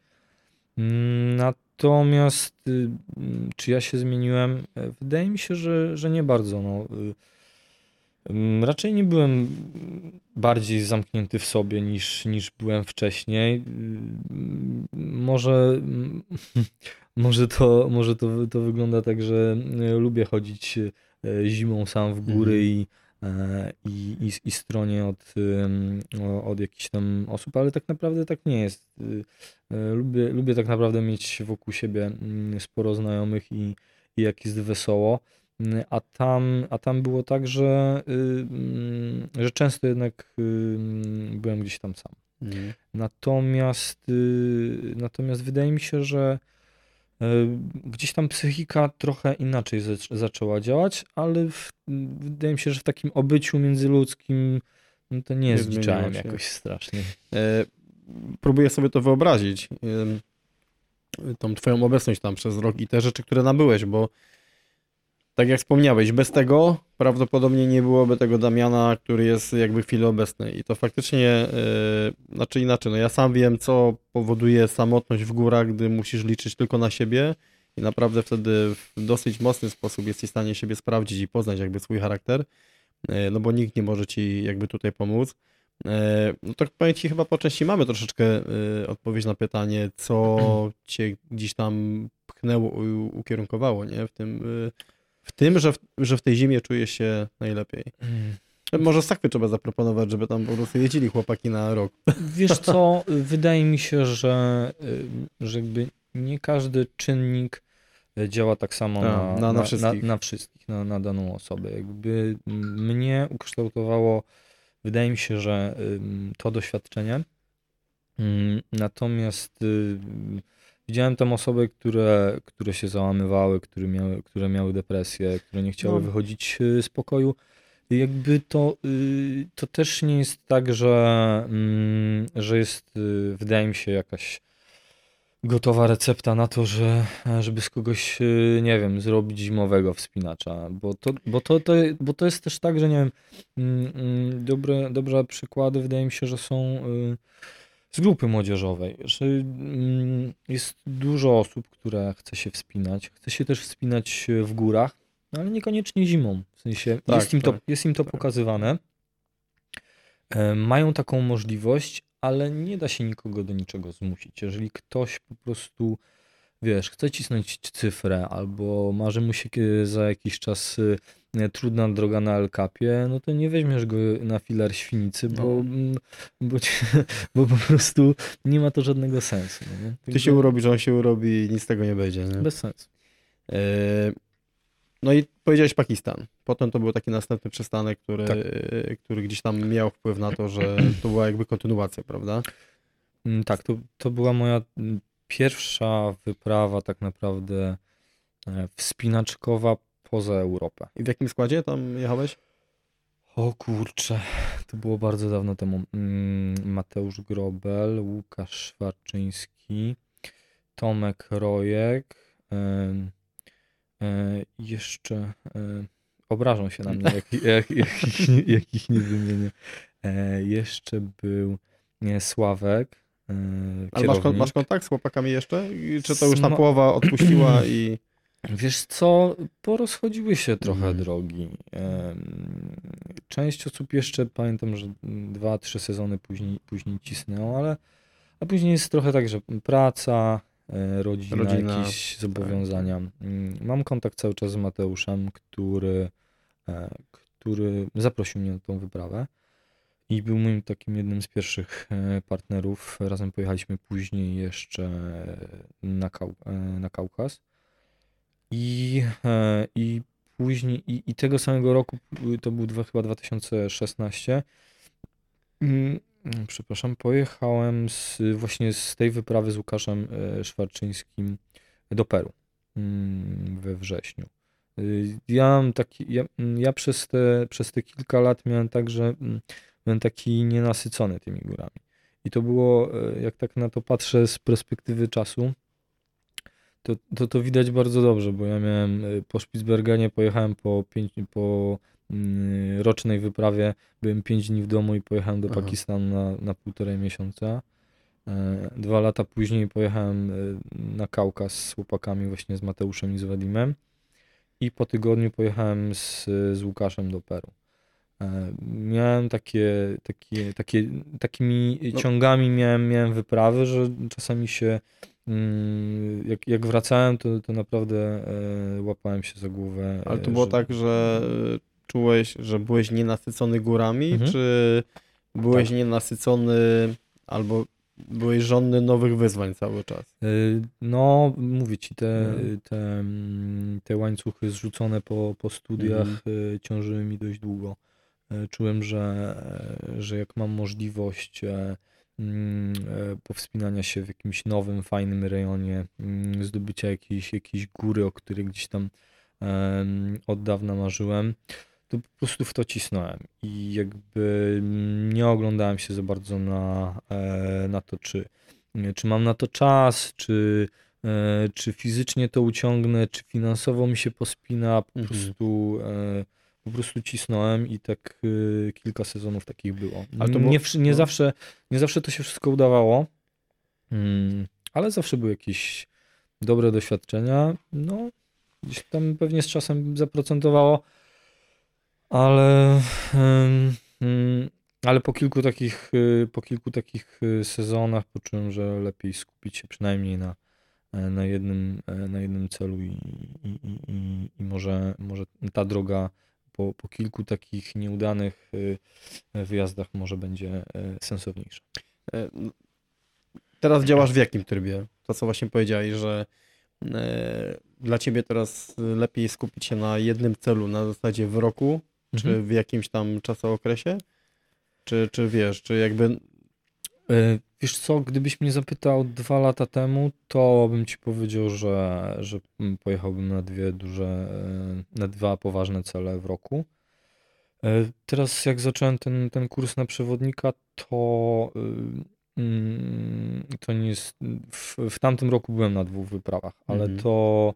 Mm, Natomiast y, czy ja się zmieniłem? E, Wydaje mi się, że, że nie bardzo. No. Mm, Raczej nie byłem bardziej zamknięty w sobie niż, niż byłem wcześniej. Mm, Może, może, to, może to, to wygląda tak, że y, lubię chodzić y, zimą sam w góry Mhm. i, e, i, i, i stronie od, od jakichś tam osób, ale tak naprawdę tak nie jest. E, Lubię, lubię tak naprawdę mieć wokół siebie mm, sporo znajomych i, i jak jest wesoło. A tam, a tam było tak, że, y, mm, że często jednak y, byłem gdzieś tam sam. Mhm. Natomiast, y, natomiast wydaje mi się, że gdzieś tam psychika trochę inaczej zac- zaczęła działać, ale w, wydaje mi się, że w takim obyciu międzyludzkim no to nie się. jakoś strasznie. E, próbuję sobie to wyobrazić, ym, tą twoją obecność tam przez rok i te rzeczy, które nabyłeś, bo tak jak wspomniałeś, bez tego prawdopodobnie nie byłoby tego Damiana, który jest jakby w chwili obecnej i to faktycznie, yy, znaczy inaczej, no ja sam wiem, co powoduje samotność w górach, gdy musisz liczyć tylko na siebie i naprawdę wtedy w dosyć mocny sposób jesteś w stanie siebie sprawdzić i poznać jakby swój charakter, yy, no bo nikt nie może ci jakby tutaj pomóc. E, No to powiem Ci, chyba po części mamy troszeczkę odpowiedź na pytanie, co Cię gdzieś tam pchnęło, ukierunkowało, nie? W tym, w tym że, w, że w tej zimie czujesz się najlepiej. Może sakwy trzeba zaproponować, żeby tam po prostu jeździli chłopaki na rok. Wiesz co, wydaje mi się, że, y, że jakby nie każdy czynnik działa tak samo A, na, na- na wszystkich. na, na wszystkich, na, daną osobę. Jakby mm, mnie ukształtowało, wydaje mi się, że to doświadczenie. Natomiast y, widziałem tam osoby, które, które się załamywały, które miały, które miały depresję, które nie chciały No. wychodzić y, z pokoju. Jakby to, y, to też nie jest tak, że, mm, że jest, y, wydaje mi się, jakaś gotowa recepta na to, że, żeby z kogoś, nie wiem, zrobić zimowego wspinacza, bo to, bo to, to, bo to jest też tak, że nie wiem, mm, mm, dobre, dobre przykłady wydaje mi się, że są z grupy młodzieżowej, że mm, jest dużo osób, które chce się wspinać, chce się też wspinać w górach, no ale niekoniecznie zimą, w sensie Tak, jest, im to, tak, jest im to tak. pokazywane, E, mają taką możliwość, ale nie da się nikogo do niczego zmusić. Jeżeli ktoś po prostu, wiesz, chce cisnąć cyfrę albo marzy mu się kie- za jakiś czas e, trudna droga na El-Capie, no to nie weźmiesz go na filar świnicy, bo, No. mm, bo, ci- bo po prostu nie ma to żadnego sensu. No? Ty się urobisz, on się urobi i nic z tego nie będzie, nie? Bez sensu. E, No i powiedziałeś Pakistan. Potem to był taki następny przystanek, który, Tak. e, który gdzieś tam miał wpływ na to, że to była jakby kontynuacja, prawda? Mm, Tak, to, to była moja mm, pierwsza wyprawa tak naprawdę e, wspinaczkowa poza Europę. I w jakim składzie tam jechałeś? O kurczę, to było bardzo dawno temu. Mm, Mateusz Grobel, Łukasz Szwarczyński, Tomek Rojek, e, jeszcze e, obrażą się na mnie, jak, jak, jak, ich, nie- jak ich nie wymienię. E, jeszcze był nie, Sławek, Ale masz, masz kontakt z chłopakami jeszcze? Czy to już Smo- połowa odpuściła i... Wiesz co, porozchodziły się trochę Mhm. drogi. Część osób jeszcze pamiętam, że dwa, trzy sezony później, później cisnęło, ale a później jest trochę tak, że praca, e, rodzina, Rodzina, jakieś tak. zobowiązania. Mm, Mam kontakt cały czas z Mateuszem, który, e, który zaprosił mnie na tą wyprawę i był moim takim jednym z pierwszych e, partnerów. Razem pojechaliśmy później jeszcze na, Kau- na Kaukaz. I, e, i później, i, i tego samego roku, y, to był dwa, chyba 2016, mm, przepraszam, pojechałem z, właśnie z tej wyprawy z Łukaszem e, Szwarczyńskim do Peru mm, we wrześniu. Y, Ja, taki, ja, mm, ja przez, te, przez te kilka lat miałem tak, że mm, byłem taki nienasycony tymi górami. I to było, e, jak tak na to patrzę z perspektywy czasu, to, to, to widać bardzo dobrze, bo ja miałem y, po Spitsbergenie, pojechałem po, pięć, po mm, rocznej wyprawie, byłem 5 dni w domu i pojechałem do Aha. Pakistanu na, na półtorej miesiąca. E, Dwa lata później pojechałem e, na Kaukaz z chłopakami, właśnie z Mateuszem i z Wadimem. I po tygodniu pojechałem z, z Łukaszem do Peru. E, Miałem takie, takie, takie takimi No. ciągami miałem, miałem wyprawy, że czasami się jak, jak wracałem, to, to naprawdę e, łapałem się za głowę. Ale e, to było że- tak, że y, czułeś, że byłeś nienasycony górami, Mhm. czy byłeś Tak. nienasycony albo byłeś żonny nowych wyzwań cały czas? No, mówię ci, te, Mhm. te, mm, te łańcuchy zrzucone po, po studiach Mhm. ciążyły mi dość długo. Czułem, że, e, że jak mam możliwość e, mm, e, powspinania się w jakimś nowym, fajnym rejonie, mm, zdobycia jakiejś, jakiejś góry, o której gdzieś tam od dawna marzyłem, to po prostu w to cisnąłem i jakby mm, nie oglądałem się za bardzo na, e, na to, czy, czy mam na to czas, czy, e, czy fizycznie to uciągnę, czy finansowo mi się pospina, po Mhm. prostu e, po prostu cisnąłem i tak e, kilka sezonów takich było. Ale to było- nie, nie, no. zawsze, nie zawsze to się wszystko udawało, mm, ale zawsze były jakieś dobre doświadczenia. No, gdzieś tam pewnie z czasem zaprocentowało, ale, em, mm, ale po kilku takich, y, po kilku takich y, sezonach poczułem, że lepiej skupić się przynajmniej na, e, na jednym, e, na jednym celu i, i, i, i, i może, może ta droga po, po kilku takich nieudanych y, wyjazdach może będzie e, sensowniejsza. E, Teraz działasz w jakim trybie? To, co właśnie powiedziałeś, że e, dla ciebie teraz lepiej skupić się na jednym celu na zasadzie w roku, czy Mhm. w jakimś tam czasookresie? Czy, czy wiesz, czy jakby Wiesz co, gdybyś mnie zapytał dwa lata temu, to bym ci powiedział, że, że mm, pojechałbym na dwie duże, e, na dwa poważne cele w roku. E, Teraz jak zacząłem ten, ten kurs na przewodnika, to, mm, to nie jest, w, w tamtym roku byłem na dwóch wyprawach, ale Mhm. to,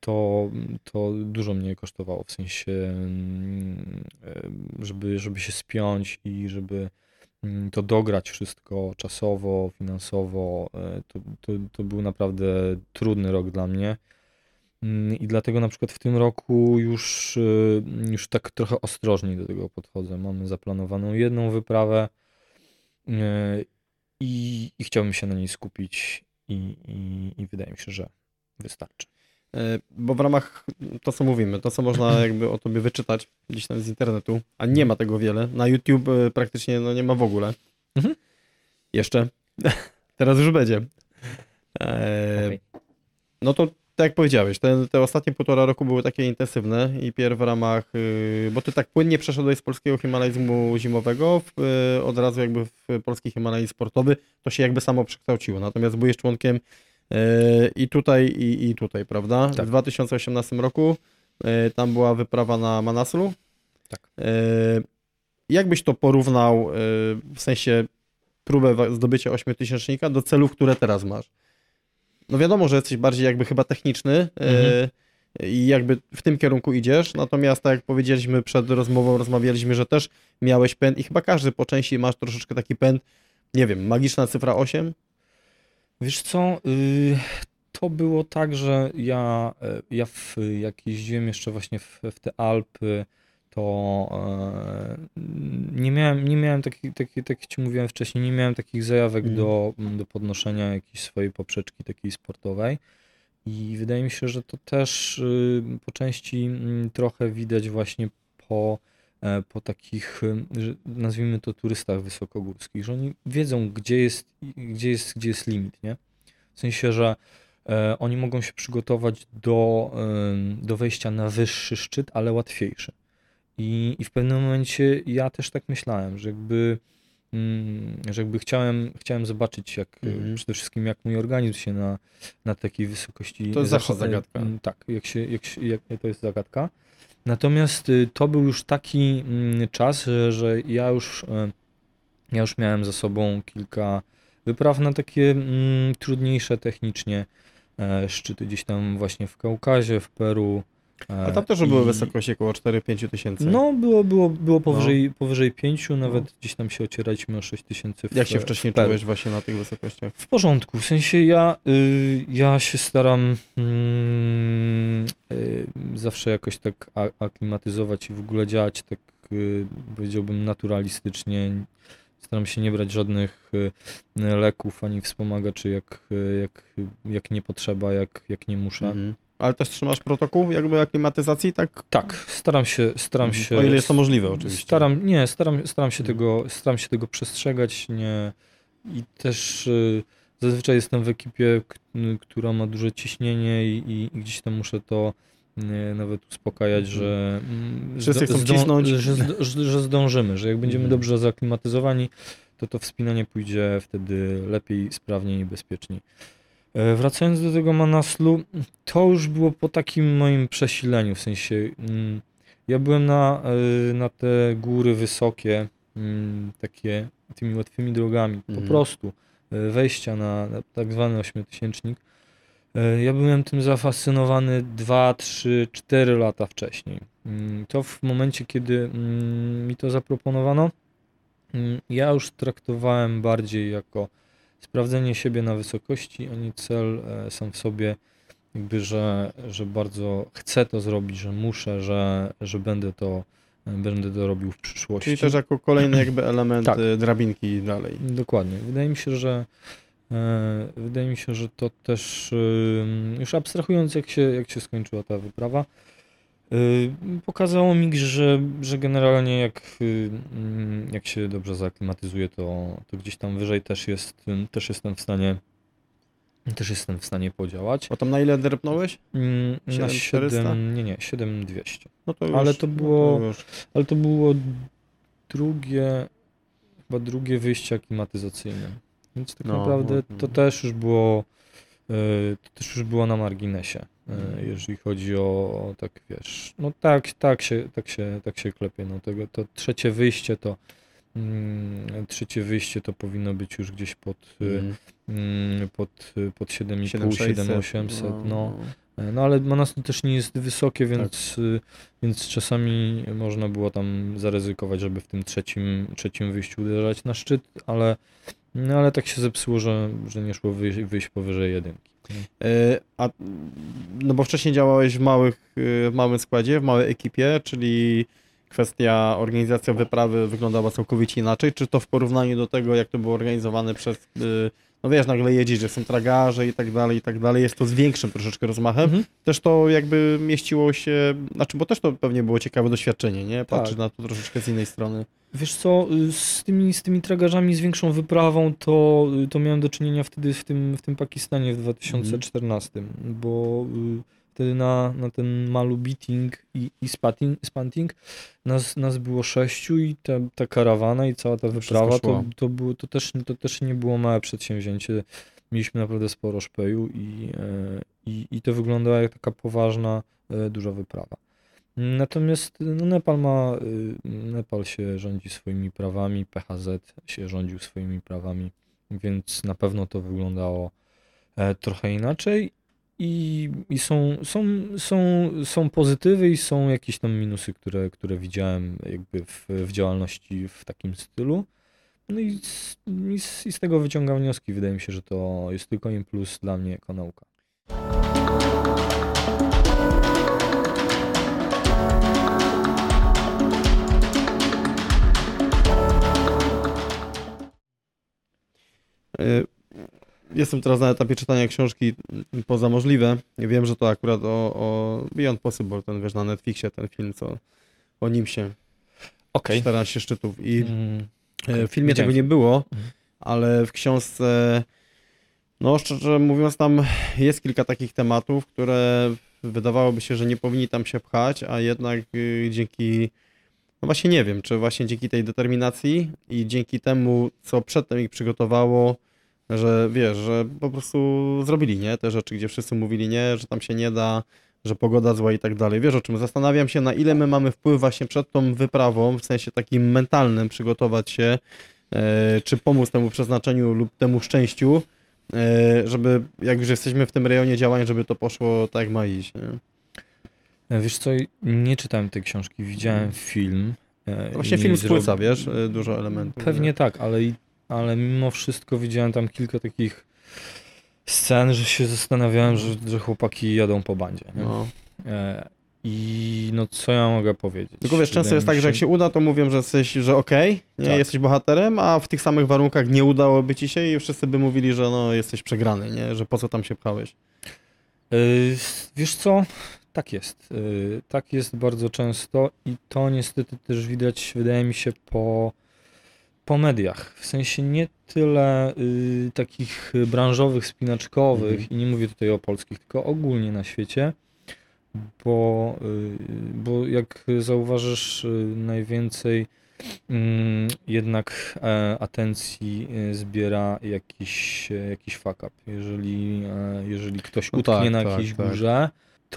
to, to dużo mnie kosztowało, w sensie, ym, em, żeby, żeby się spiąć i żeby mm, to dograć wszystko czasowo, finansowo. e, To, to, to był naprawdę trudny rok dla mnie. Mm, I dlatego na przykład w tym roku już, y, już tak trochę ostrożniej do tego podchodzę. Mamy zaplanowaną jedną wyprawę y, i, i chciałbym się na niej skupić i, i, i wydaje mi się, że wystarczy. E, Bo w ramach to, co mówimy, to, co można jakby o tobie wyczytać gdzieś tam z internetu, a nie ma tego wiele. Na YouTube e, praktycznie no, nie ma w ogóle. Mhm. Jeszcze. Teraz już będzie. E, Okej. No to tak jak powiedziałeś, te, te ostatnie półtora roku były takie intensywne i pierw w ramach, y, bo ty tak płynnie przeszedłeś z polskiego himalajzmu zimowego w, y, od razu jakby w polski himalajzm sportowy, to się jakby samo przekształciło. Natomiast byłeś członkiem i tutaj, i, i tutaj, prawda? Tak. W 2018 roku y, tam była wyprawa na Manaslu. Tak. Y, Jak byś to porównał w sensie próbę zdobycia ośmiotysięcznika do celów, które teraz masz? No wiadomo, że jesteś bardziej jakby chyba techniczny Mhm. i jakby w tym kierunku idziesz, natomiast tak jak powiedzieliśmy przed rozmową, rozmawialiśmy, że też miałeś pęd i chyba każdy po części masz troszeczkę taki pęd, nie wiem, magiczna cyfra 8? Wiesz co, y, to było tak, że ja, e, ja w, jak jeździłem jeszcze właśnie w, w te Alpy, to e, nie miałem, nie miałem takich, taki, tak jak ci mówiłem wcześniej, nie miałem takich zajawek Mhm. do, do podnoszenia jakiejś swojej poprzeczki takiej sportowej. I wydaje mi się, że to też y, po części mm, trochę widać właśnie po, po takich, że nazwijmy to turystach wysokogórskich, że oni wiedzą, gdzie jest, gdzie jest, gdzie jest limit, nie? W sensie, że e, oni mogą się przygotować do, do wejścia na wyższy szczyt, ale łatwiejszy. I, I w pewnym momencie ja też tak myślałem, że jakby, że jakby chciałem, chciałem zobaczyć, jak e, Mhm. przede wszystkim jak mój organizm się na, na takiej wysokości. To jest zawsze zagadka. Mm, Tak, jak się, jak się, jak, to jest zagadka. Natomiast y, to był już taki mm, czas, że, że ja już e, ja już miałem za sobą kilka wypraw na takie mm, trudniejsze technicznie e, szczyty gdzieś tam właśnie w Kaukazie, w Peru, A tam też były I- wysokości około 4-5 tysięcy. No, było, było, było No. powyżej, powyżej 5, nawet gdzieś tam się ocieraliśmy o 6 tysięcy. Jak się wcześniej w czułeś właśnie na tych wysokościach? W porządku, w sensie ja, y, ja się staram mm, y, zawsze jakoś tak aklimatyzować i w ogóle działać tak, y, powiedziałbym, naturalistycznie. Staram się nie brać żadnych y, leków ani wspomagaczy, jak, y, jak, jak nie potrzeba, jak, jak nie muszę. Mhm. Ale też trzymasz protokół jakby aklimatyzacji, tak? Tak, staram się, staram Mhm. się. O ile jest to możliwe oczywiście. Staram, nie, staram, staram, się tego, staram się tego przestrzegać. Nie, I też y, zazwyczaj jestem w ekipie, która ma duże ciśnienie i, i, i gdzieś tam muszę to y, nawet uspokajać, że, mm, Wszyscy chcą cisnąć. że, że, że zdążymy, że jak będziemy Mhm. dobrze zaklimatyzowani, to to wspinanie pójdzie wtedy lepiej, sprawniej i bezpieczniej. E, Wracając do tego Manaslu, to już było po takim moim przesileniu, w sensie mm, ja byłem na, y, na te góry wysokie, mm, takie tymi łatwymi drogami, po Mhm. prostu y, wejścia na, na tak zwany ośmiotysięcznik. Ja byłem tym zafascynowany 2, 3, 4 lata wcześniej. Mm, To w momencie, kiedy mi to zaproponowano, ja już traktowałem bardziej jako sprawdzenie siebie na wysokości, a nie cel e, sam w sobie, jakby, że, że bardzo chcę to zrobić, że muszę, że, że będę to, e, będę to robił w przyszłości. Czyli też jako kolejny jakby element Tak. y, drabinki dalej. Dokładnie. Wydaje mi się, że e, wydaje mi się, że to też e, już abstrahując jak się, jak się skończyła ta wyprawa, e, pokazało mi, że, że generalnie jak, e, mm, jak się dobrze zaaklimatyzuje, to, to gdzieś tam wyżej też jest, też jestem w stanie też jestem w stanie podziałać. Bo tam na ile drepnąłeś? Mm, Na 7400? 7, nie, nie, 7200. No to już, Ale to było- No to. Ale to było drugie, chyba drugie wyjście aklimatyzacyjne. Więc tak No, naprawdę no, to no. też już było, e, to też już było na marginesie. Jeżeli chodzi o, o tak, wiesz, no tak, tak się, tak się, tak się klepie, no tego, to trzecie wyjście to, mm, trzecie wyjście to powinno być już gdzieś pod, e, Mhm. mm, pod, pod 7,5, 7600, 7800, no. E, No ale Manaslu też nie jest wysokie, więc, y, więc czasami można było tam zaryzykować, żeby w tym trzecim, trzecim wyjściu uderzać na szczyt, ale, no, ale tak się zepsuło, że, że nie szło wyjść, wyjść powyżej jedynki. Y, A, no bo wcześniej działałeś w, małych, y, w małym składzie, w małej ekipie, czyli kwestia organizacja wyprawy wyglądała całkowicie inaczej. Czy to w porównaniu do tego, jak to było organizowane przez, y, no wiesz, nagle jedziesz, że są tragarze i tak dalej, i tak dalej, jest to z większym troszeczkę rozmachem. Mhm. Też to jakby mieściło się, znaczy, bo też to pewnie było ciekawe doświadczenie, nie? Patrzeć Tak. na to troszeczkę z innej strony. Wiesz co, z tymi, z tymi tragarzami, z większą wyprawą, to, to miałem do czynienia wtedy w tym, w tym Pakistanie w 2014, bo y, wtedy na, na ten malu beating i, i spatting, spanting nas, nas było sześciu i ta, ta karawana i cała ta wyprawa to, to, było, to, też, to też nie było małe przedsięwzięcie. Mieliśmy naprawdę sporo szpeju i, e, i, i to wyglądała jak taka poważna, e, duża wyprawa. Natomiast no, Nepal ma, y, Nepal się rządzi swoimi prawami, PHZ się rządził swoimi prawami, więc na pewno to wyglądało e, trochę inaczej i, i są, są, są, są pozytywy i są jakieś tam minusy, które, które widziałem jakby w, w działalności w takim stylu. No i z, i, z, i z tego wyciągam wnioski. Wydaje mi się, że to jest tylko im plus dla mnie jako nauka. Y, Jestem teraz na etapie czytania książki Poza Możliwe. Wiem, że to akurat o, o Beyond Possible, ten wiesz, na Netflixie, ten film, co o nim się Okej. 14 szczytów. I Mm, e, okej. w filmie tego nie było, Mhm. ale w książce, no szczerze mówiąc, tam jest kilka takich tematów, które wydawałoby się, że nie powinni tam się pchać, a jednak y, dzięki, no właśnie nie wiem, czy właśnie dzięki tej determinacji i dzięki temu, co przedtem ich przygotowało, że wiesz, że po prostu zrobili, nie? Te rzeczy, gdzie wszyscy mówili nie, że tam się nie da, że pogoda zła i tak dalej. Wiesz o czym? Zastanawiam się, na ile my mamy wpływ właśnie przed tą wyprawą, w sensie takim mentalnym, przygotować się, e, czy pomóc temu przeznaczeniu lub temu szczęściu, e, żeby jak już jesteśmy w tym rejonie działań, żeby to poszło tak jak ma iść. Nie? E, Wiesz co, nie czytałem tej książki, widziałem film. e, Właśnie film spłyca, wiesz, y, dużo elementów. Pewnie tak, ale, i- ale mimo wszystko widziałem tam kilka takich scen, że się zastanawiałem, że, że chłopaki jadą po bandzie. No. E, I no co ja mogę powiedzieć? Tylko wiesz, często jest tak, że jak się uda, to mówią, że jesteś, że okej, nie, Tak. jesteś bohaterem, a w tych samych warunkach nie udałoby ci się i wszyscy by mówili, że no jesteś przegrany, nie, że po co tam się pchałeś. Y, Wiesz co? Tak jest. Y, Tak jest bardzo często i to niestety też widać, wydaje mi się, po, po mediach. W sensie nie tyle y, takich branżowych, spinaczkowych Mhm. i nie mówię tutaj o polskich, tylko ogólnie na świecie, bo, y, bo jak zauważysz, y, najwięcej mm, jednak e, atencji e, zbiera jakiś, e, jakiś fuck up. Jeżeli, e, jeżeli ktoś No utknie tak, na tak, jakiejś tak. górze,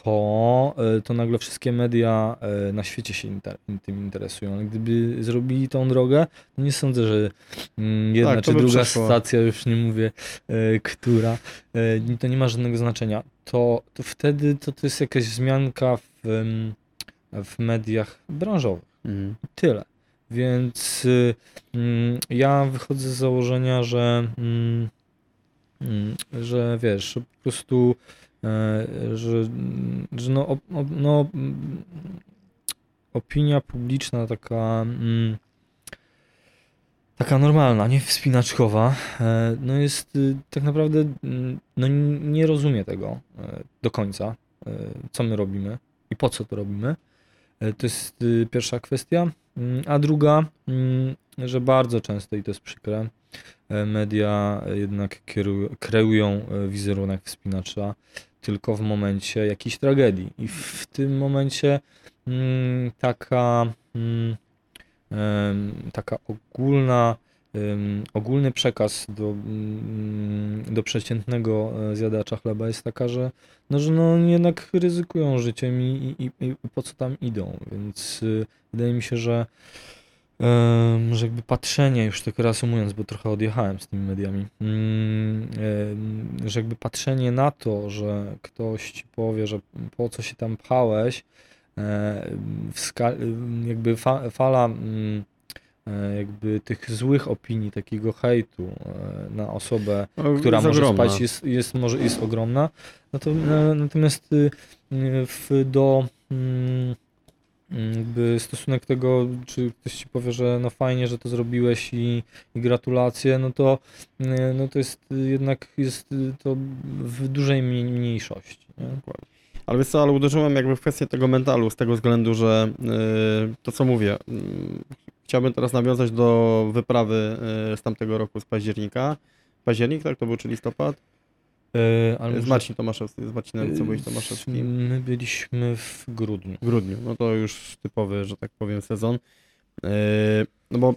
to, e, to nagle wszystkie media e, na świecie się inter, tym interesują. Gdyby zrobili tą drogę, to nie sądzę, że mm, jedna Tak, czy druga przeszło. stacja, już nie mówię, e, która, to nie ma żadnego znaczenia. To, to wtedy to, to jest jakaś wzmianka w, w mediach branżowych. Mhm. Tyle. Więc y, mm, ja wychodzę z założenia, że, mm, że wiesz, po prostu, że, mm, że no, no, opinia publiczna taka, mm, taka normalna, nie wspinaczkowa, e, no jest y, tak naprawdę, mm, no nie rozumie tego e, do końca, e, co my robimy i po co to robimy. E, To jest y, pierwsza kwestia. Mm, A druga, że bardzo często, i to jest przykre, e, media jednak kreują e, wizerunek wspinacza tylko w momencie jakiejś tragedii. I w tym momencie mm, taka, mm, taka ogólna, ogólny przekaz do, mm, do przeciętnego e, zjadacza chleba jest taka, że no, że no jednak ryzykują życiem i, i, i, po co tam idą, więc wydaje mi się, że, em, że jakby patrzenie, już tak reasumując, bo trochę odjechałem z tymi mediami, mm, em, że jakby patrzenie na to, że ktoś ci powie, że po co się tam pchałeś, e, jakby fa- fala mm, e, jakby tych złych opinii, takiego hejtu e, na osobę, No, która jest może ogromna. spać, jest, jest, może, jest ogromna. No to, natomiast y, w, do mm, jakby stosunek tego, czy ktoś ci powie, że no fajnie, że to zrobiłeś i, i gratulacje, no to, y, no to jest jednak jest to w dużej mniej- mniejszości. Nie? Ale wiesz co, ale uderzyłem jakby w kwestię tego mentalu z tego względu, że yy, to co mówię, yy, chciałbym teraz nawiązać do wyprawy yy, z tamtego roku z października. Październik, tak? To był czy listopad? E, ale z Marcin Tomaszewski, z Marcinem, co byłeś Tomaszewskim? My byliśmy w grudniu. W grudniu, no to już typowy, że tak powiem, sezon. Yy, no bo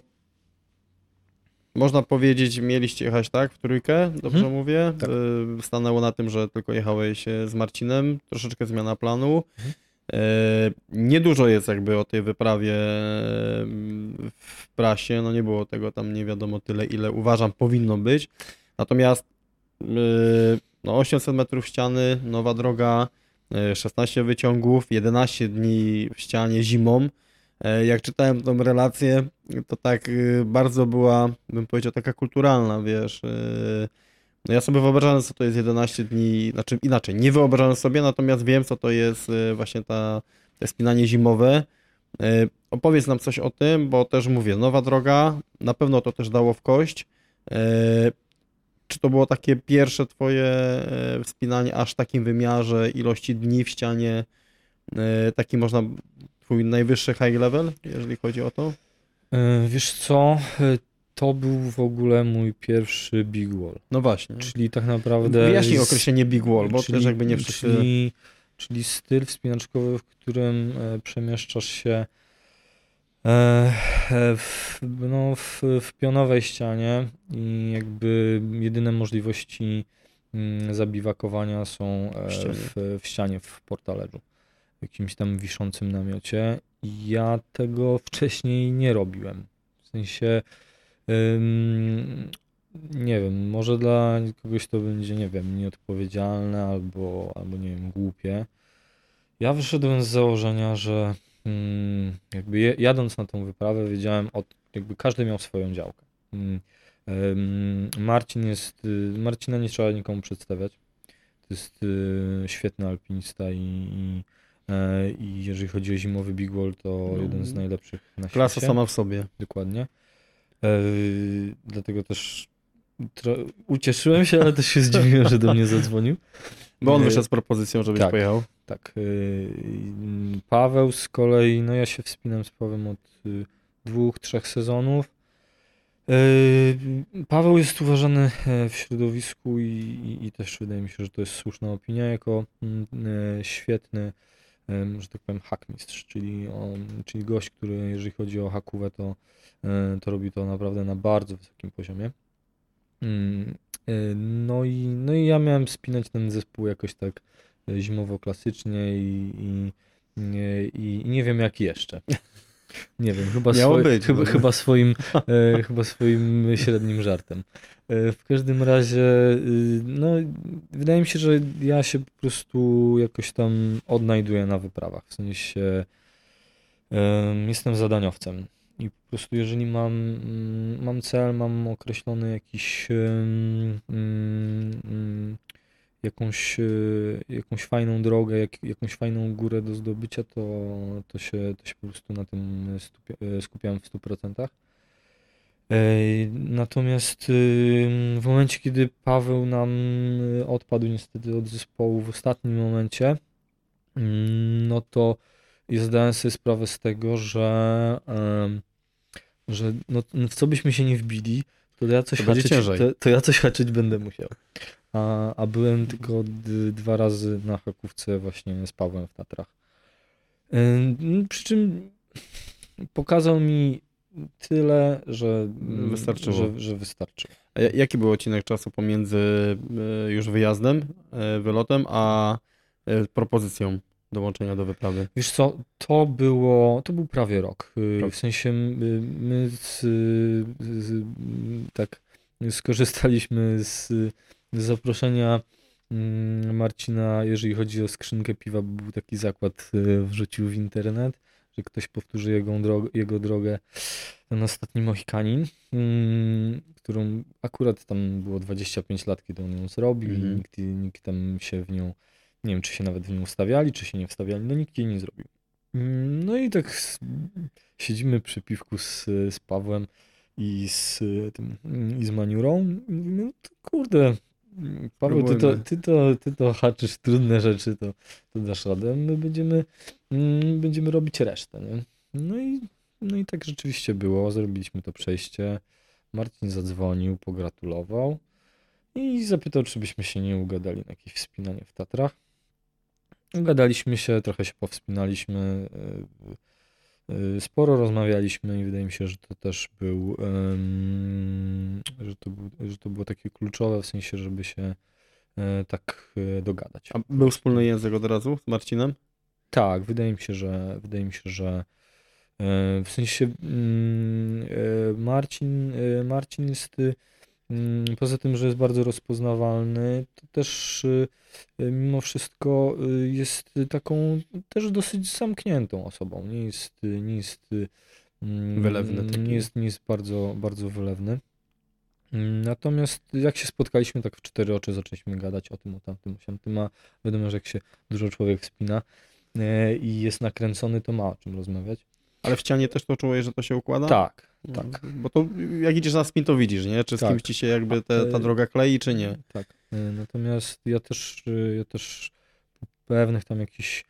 można powiedzieć, mieliście jechać tak w trójkę, dobrze Mhm. mówię? Tak. Yy, stanęło na tym, że tylko jechałeś e, z Marcinem, troszeczkę zmiana planu. Mhm. Yy, Niedużo jest jakby o tej wyprawie yy, w prasie, no nie było tego tam nie wiadomo tyle, ile uważam powinno być. Natomiast yy, no 800 metrów ściany, nowa droga, yy, 16 wyciągów, 11 dni w ścianie zimą. E, Jak czytałem tą relację, to tak bardzo była, bym powiedział, taka kulturalna, wiesz. No ja sobie wyobrażałem, co to jest 11 dni, znaczy inaczej, nie wyobrażałem sobie, natomiast wiem, co to jest właśnie ta, to spinanie zimowe. Opowiedz nam coś o tym, bo też mówię, nowa droga, na pewno to też dało w kość. Czy to było takie pierwsze twoje e, wspinanie aż w takim wymiarze, ilości dni w ścianie, e, taki można, twój najwyższy high level, jeżeli chodzi o to? E, Wiesz co, to był w ogóle mój pierwszy big wall. No właśnie. Czyli tak naprawdę. Wyjaśnij z- określenie big wall, bo też jakby nie wszyscy... Czyli, czyli styl wspinaczkowy, w którym przemieszczasz się w, no, w, w pionowej ścianie i jakby jedyne możliwości mm, zabiwakowania są e, W ścianie. w, ścianie, w portalerzu, w jakimś tam wiszącym namiocie. Ja tego wcześniej nie robiłem. W sensie ym, nie wiem, może dla kogoś to będzie, nie wiem, nieodpowiedzialne albo, albo nie wiem, głupie. Ja wyszedłem z założenia, że jakby je, jadąc na tą wyprawę, wiedziałem, od, jakby każdy miał swoją działkę. Mm, Marcin jest, y, Marcina nie trzeba nikomu przedstawiać. To jest y, świetny alpinista i, i, e, i jeżeli chodzi o zimowy Big Wall, to No, jeden z najlepszych na Klasa świecie. sama w sobie. Dokładnie. E, dlatego też ucieszyłem się, ale też się zdziwiłem, że do mnie zadzwonił. Bo on E, wyszedł z propozycją, żebyś tak. pojechał. Tak. y, y, Paweł z kolei, no ja się wspinam z Pawłem od y, dwóch, trzech sezonów. Y, Paweł jest uważany e, w środowisku i, i, i też wydaje mi się, że to jest słuszna opinia, jako mm, e, świetny, że tak powiem, hackmistrz, czyli, on, czyli gość, który jeżeli chodzi o hakówę, to, e, to robi to naprawdę na bardzo wysokim poziomie. Mm, No i, no i ja miałem spinać ten zespół jakoś tak e, zimowo-klasycznie i, i, nie- i, i nie wiem jak jeszcze. Nie wiem, chyba, swoi- być, chyba, chyba, swoim, e, chyba swoim średnim żartem. E, w każdym razie, y, no, wydaje mi się, że ja się po prostu jakoś tam odnajduję na wyprawach. W sensie em, jestem zadaniowcem. I po prostu jeżeli mam, mm, mam cel, mam określony jakiś mm, mm, jakąś, e, jakąś fajną drogę, jak, jakąś fajną górę do zdobycia, to, to, się, to się po prostu na tym e, skupiam w 100%. Ej, Natomiast w momencie, kiedy Paweł nam odpadł niestety od zespołu w ostatnim momencie, mm, no to ja zdałem sobie sprawę z tego, że, że no, w co byśmy się nie wbili, to ja coś To haczyć, to, to ja coś haczyć będę musiał. A, a byłem tylko dwa razy na hakówce właśnie z Pawłem w Tatrach. Ym, Przy czym pokazał mi tyle, że Wystarczyło. Że, że wystarczy. A ja- jaki był odcinek czasu pomiędzy e, już wyjazdem, e, wylotem, a e, propozycją dołączenia do wyprawy? Wiesz co, to było, to był prawie rok. Y, Rok. W sensie y, my z, z, tak skorzystaliśmy z zaproszenia mm, Marcina, jeżeli chodzi o skrzynkę piwa, bo był taki zakład, y, wrzucił w internet, że ktoś powtórzy jego, drogę, jego drogę ten ostatni Mohikanin, mm, którą akurat tam było 25 lat, kiedy on ją zrobił i Mhm. nikt, nikt tam się w nią, nie wiem, czy się nawet w nią wstawiali, czy się nie wstawiali, no nikt jej nie zrobił. Mm, No i tak siedzimy przy piwku z, z Pawłem i z tym, i z Maniurą mówimy, no to kurde, Paweł, ty to, ty, to, ty to haczysz trudne rzeczy, to, to dasz radę, my będziemy, mm, będziemy robić resztę, nie? No i, no i tak rzeczywiście było, zrobiliśmy to przejście, Marcin zadzwonił, pogratulował i zapytał, czy byśmy się nie ugadali na jakieś wspinanie w Tatrach. Ugadaliśmy się, trochę się powspinaliśmy, y, y, sporo rozmawialiśmy i wydaje mi się, że to też był, że to, był, że to było takie kluczowe w sensie, żeby się e, tak e, dogadać. A był wspólny język od razu z Marcinem? Tak, wydaje mi się, że wydaje mi się, że e, w sensie mm, Marcin, Marcin jest y, poza tym, że jest bardzo rozpoznawalny, to też y, y, mimo wszystko y, jest taką też dosyć zamkniętą osobą. Nie jest, nie jest mm, Wylewny taki. Nie jest, nie jest bardzo, bardzo wylewny. Mm, Natomiast jak się spotkaliśmy tak w cztery oczy, zaczęliśmy gadać o tym, o tamtym, o siamtym, a wiadomo, że jak się dużo człowiek wspina e, i jest nakręcony, to ma o czym rozmawiać. Ale w ścianie też to czułeś, że to się układa? Tak, tak. Bo to jak idziesz na spin, to widzisz, nie? Czy z Tak. kimś ci się jakby te, ta E, droga klei, czy nie? Tak. E, Natomiast ja też, e, ja też po pewnych tam jakichś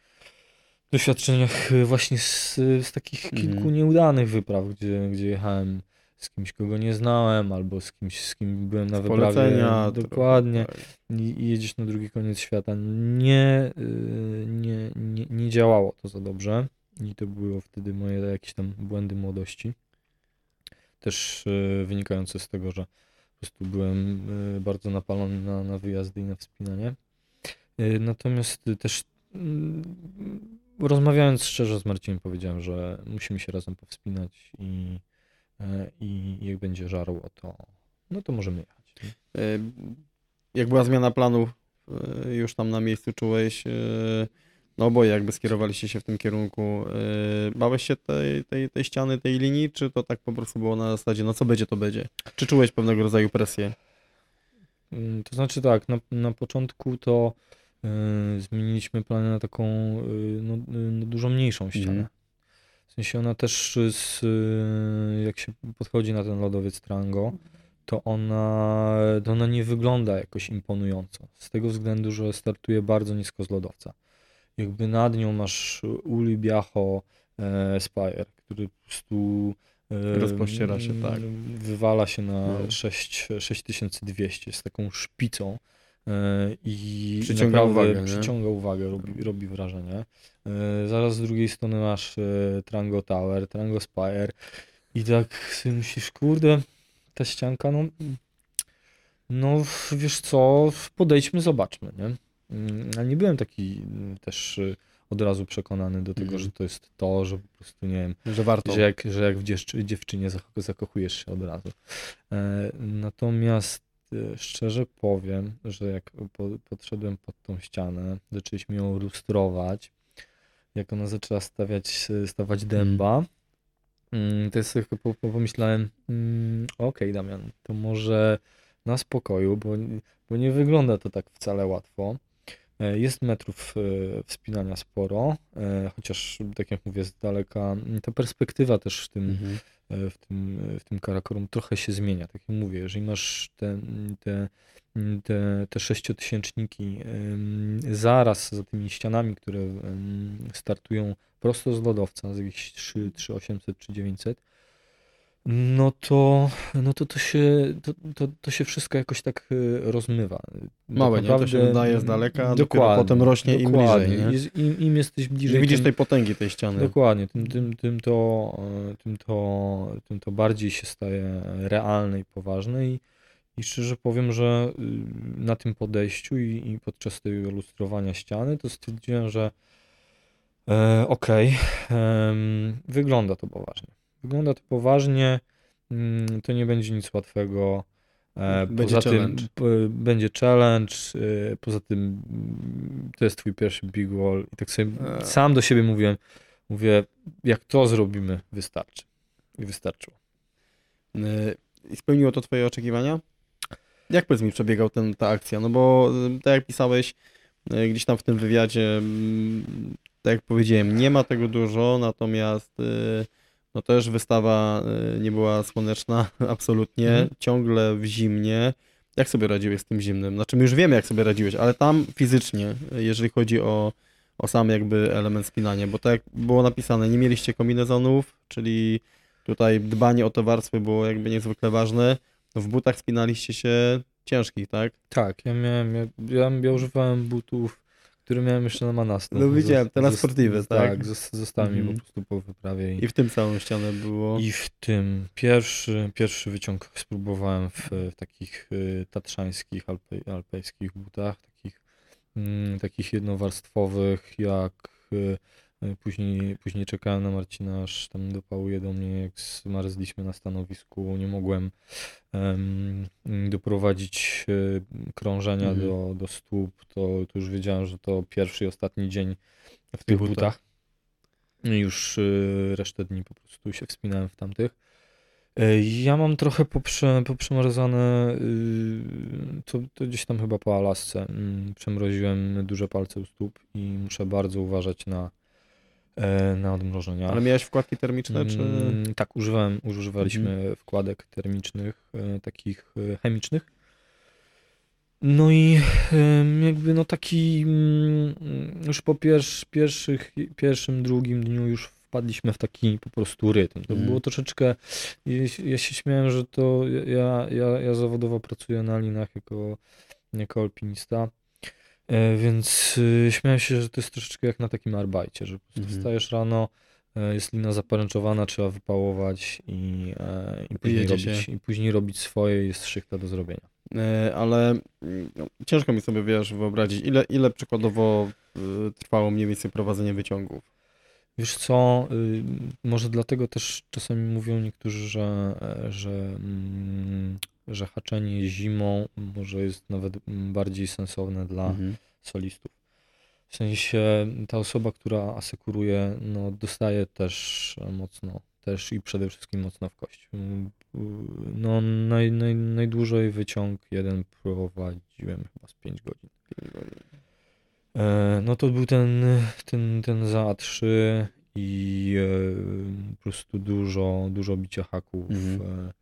doświadczeniach właśnie z, z takich Mhm. kilku nieudanych wypraw, gdzie, gdzie jechałem z kimś, kogo nie znałem, albo z kimś, z kim byłem na Z wyprawie. Dokładnie. tak. I, jedziesz na drugi koniec świata. Nie, nie, nie, nie działało to za dobrze. I to było wtedy moje jakieś tam błędy młodości. Też y, wynikające z tego, że po prostu byłem y, bardzo napalony na, na wyjazdy i na wspinanie. Y, Natomiast też mm, rozmawiając szczerze z Marcinem powiedziałem, że musimy się razem powspinać i, e, i jak będzie żarło, to no to możemy jechać. E, Jak była zmiana planów, e, już tam na miejscu czułeś, e, No oboje jakby skierowaliście się w tym kierunku. Yy, bałeś się tej, tej, tej ściany, tej linii, czy to tak po prostu było na zasadzie, no co będzie, to będzie? Czy czułeś pewnego rodzaju presję? Mm, To znaczy tak, na, na początku to y, zmieniliśmy plany na taką y, no, y, no, dużo mniejszą ścianę. Mhm. W sensie ona też z, y, jak się podchodzi na ten lodowiec Trango, to ona, to ona nie wygląda jakoś imponująco. Z tego względu, że startuje bardzo nisko z lodowca. Jakby nad nią masz Uli Biacho e, Spire, który po prostu e, Rozpościera się, tak. Wywala się na No. 6, 6200 z taką szpicą e, i Przyciąga uwagę, nie? przyciąga uwagę, robi, robi wrażenie. E, Zaraz z drugiej strony masz e, Trango Tower, Trango Spire i tak sobie myślisz, kurde, ta ścianka, no, no wiesz co, podejdźmy, zobaczmy, nie? Mm, A nie byłem taki mm, też y, od razu przekonany do tego, Mhm. że to jest to, że po prostu, nie wiem, Że warto. że jak, że jak w dziewczy, dziewczynie zakochujesz się od razu. E, natomiast e, szczerze powiem, że jak po, podszedłem pod tą ścianę, zaczęliśmy ją lustrować, jak ona zaczęła stawiać, stawać dęba, mm, to jest po, pomyślałem, mm, okej Damian, to może na spokoju, bo, bo nie wygląda to tak wcale łatwo. E, Jest metrów e, wspinania sporo, e, chociaż tak jak mówię, z daleka mm, ta perspektywa też w tym, Mhm. w tym, w tym Karakorum trochę się zmienia. Tak jak mówię, jeżeli masz te, te, te, te sześciotysięczniki zaraz za tymi ścianami, które startują prosto z lodowca, z jakichś 3, 3 800 czy 900, no to, no to, to, się, to, to, to się wszystko jakoś tak e, rozmywa. Małe, Tak nie? To się naprawdę- wydaje z daleka, dokładnie, potem rośnie im dokładnie. bliżej, nie? Jest- Im, Im jesteś bliżej, widzisz tym, tej potęgi tej ściany. Dokładnie, tym, tym, tym, to, e, tym, to, tym to bardziej się staje realne i poważne i, i szczerze powiem, że y, na tym podejściu i, i podczas tego lustrowania ściany to stwierdziłem, że e, okej, em, wygląda to poważnie. Wygląda to poważnie, mm, to nie będzie nic łatwego. E, Będzie poza challenge. tym będzie challenge, e, poza tym mm, to jest twój pierwszy big wall i tak sobie Eee. sam do siebie mówiłem, mówię, jak to zrobimy, wystarczy. I wystarczyło. Y, I spełniło to twoje oczekiwania? Jak powiedz mi przebiegał ten, ta akcja? No bo tak jak pisałeś gdzieś tam w tym wywiadzie, mm, tak jak powiedziałem, nie ma tego dużo, natomiast no też wystawa y, nie była słoneczna absolutnie, Mhm. ciągle w zimnie. Jak sobie radziłeś z tym zimnym? Znaczy my już wiemy jak sobie radziłeś, ale tam fizycznie, jeżeli chodzi o, o sam jakby element spinania, bo tak jak było napisane, nie mieliście kombinezonów, czyli Tutaj dbanie o te warstwy było jakby niezwykle ważne. W butach spinaliście się ciężkich, tak? Tak, ja miałem, ja, ja, ja używałem butów, które miałem jeszcze na Manastu. No widziałem, te na Zos- sportive, zos- tak? Tak, zos- zostały mi Mhm. po prostu po wyprawie. I, I w tym całą ścianę było. i w tym pierwszy, pierwszy wyciąg spróbowałem w, w takich y, tatrzańskich, alpej, alpejskich butach, takich, mm, takich jednowarstwowych, jak y, później, później czekałem na Marcina, aż tam dopałuje do mnie, jak zmarzliśmy na stanowisku, nie mogłem em, doprowadzić y, krążenia Mhm. do, do stóp, to, to już wiedziałem, że to pierwszy i ostatni dzień w tych butach. butach. Już y, resztę dni po prostu się wspinałem w tamtych. Ja mam trochę poprze, poprzemarzane, y, to, to gdzieś tam chyba po Alasce. mm, Przemroziłem duże palce u stóp i muszę bardzo uważać na, e, na odmrożenia. Ale miałeś wkładki termiczne, czy... Mm, Tak, używałem, używaliśmy Mhm. wkładek termicznych, e, takich e, chemicznych. No i jakby no taki mm, już po pierwsz, pierwszych, pierwszym, drugim dniu już wpadliśmy w taki po prostu rytm. To Mhm. było troszeczkę, ja się- ja się śmiałem, że to ja, ja, ja zawodowo pracuję na linach jako, jako alpinista. E, Więc y, śmiałem się, że to jest troszeczkę jak na takim arbajcie, że po prostu Mhm. wstajesz rano, e, jest lina zaporęczowana, trzeba wypałować i, e, i, później, jedzie robić, i później robić swoje, jest szychta do zrobienia. E, Ale mm, no, ciężko mi sobie, wiesz, wyobrazić, ile, ile przykładowo y, trwało mniej więcej prowadzenie wyciągów. Wiesz co, y, może dlatego też czasami mówią niektórzy, że, że, mm, że haczenie zimą może jest nawet bardziej sensowne dla Mhm. solistów. W sensie ta osoba, która asekuruje, no dostaje też mocno, też i przede wszystkim mocno w kość. No naj, naj, najdłużej wyciąg jeden prowadziłem chyba z 5 godzin. E, No to był ten, ten, ten za A3 i e, po prostu dużo, dużo bicia haków. Mhm. e,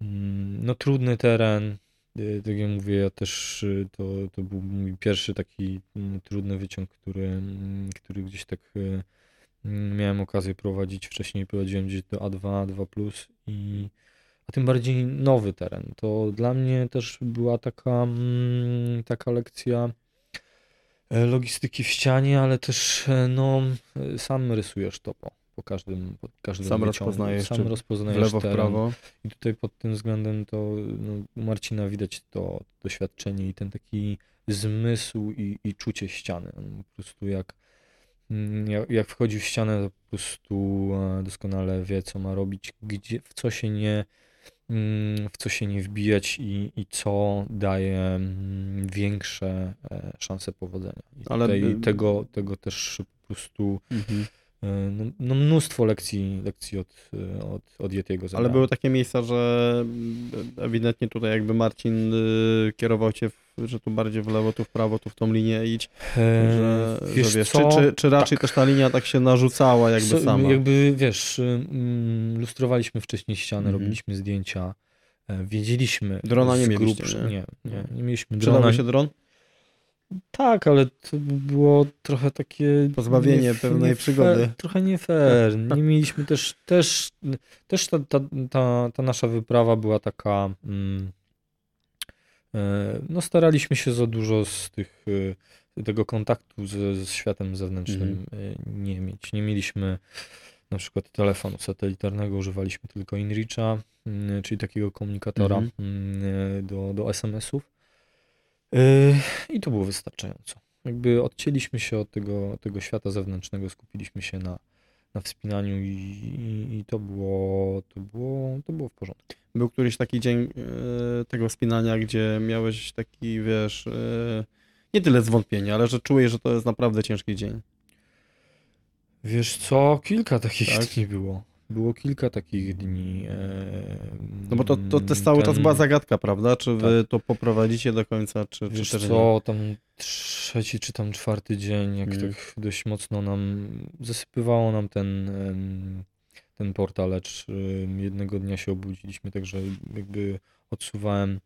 No trudny teren. e, Tak jak mówię, ja też e, to, to był mój pierwszy taki mm, trudny wyciąg, który, mm, który gdzieś tak e, mm, miałem okazję prowadzić. Wcześniej prowadziłem gdzieś do A2, A2+, i, a tym bardziej nowy teren. To dla mnie też była taka, mm, taka lekcja e, logistyki w ścianie, ale też no, sam rysujesz to po, każdym, po każdym Sam wyciągu. rozpoznajesz, sam czy W rozpoznajesz lewo, w teren. prawo. I tutaj pod tym względem to no, u Marcina widać to doświadczenie i ten taki zmysł i, i czucie ściany. On po prostu jak, mm, jak, jak wchodzi w ścianę, to po prostu e, doskonale wie, co ma robić, gdzie, w co się nie, mm, w co się nie wbijać i, i co daje mm, większe e, szanse powodzenia. I Ale tego, tego też po prostu Mhm. E, no, no mnóstwo lekcji, lekcji od, e, od, od Yetiego Ale były takie miejsca, że mm, ewidentnie tutaj jakby Marcin kierował cię, w, że tu bardziej w lewo, tu w prawo, tu w tą linię idź, że, wiesz że wiesz, czy, czy, czy raczej Tak. też ta linia tak się narzucała jakby So- sama? Jakby wiesz, mm, lustrowaliśmy wcześniej ścianę, Mhm. robiliśmy zdjęcia, e, wiedzieliśmy. Drona nie grubsza- nie? Nie, nie, nie mieliśmy drona. Przydałby się dron? Tak, ale to by było trochę takie. Pozbawienie nie- pewnej nie przygody. Fair, trochę nie fair. Nie mieliśmy też. Też, też ta, ta, ta, ta nasza wyprawa była taka. Mm, e, no, staraliśmy się za dużo z tych, e, tego kontaktu z, z światem zewnętrznym e, nie mieć. Nie mieliśmy na przykład telefonu satelitarnego, używaliśmy tylko InReacha, mm, czyli takiego komunikatora Mhm. mm, do, do SMS-ów. Yy, I to było wystarczająco. Jakby odcięliśmy się od tego, tego świata zewnętrznego, skupiliśmy się na, na wspinaniu i, i, i to, było, to, było, to było w porządku. Był któryś taki dzień e, tego spinania, gdzie miałeś taki, wiesz, e, nie tyle zwątpienie, ale że czułeś, że to jest naprawdę ciężki dzień. Wiesz co, kilka takich Tak? dni było. Było kilka takich dni. No bo to, to też cały czas ten- była zagadka, prawda? Czy wy to poprowadzicie do końca, czy, czy Wiesz też nie? co, tam trzeci czy tam czwarty dzień, jak Mm. tak dość mocno nam zasypywało nam ten, ten portal, lecz jednego dnia się obudziliśmy, także jakby odsuwałem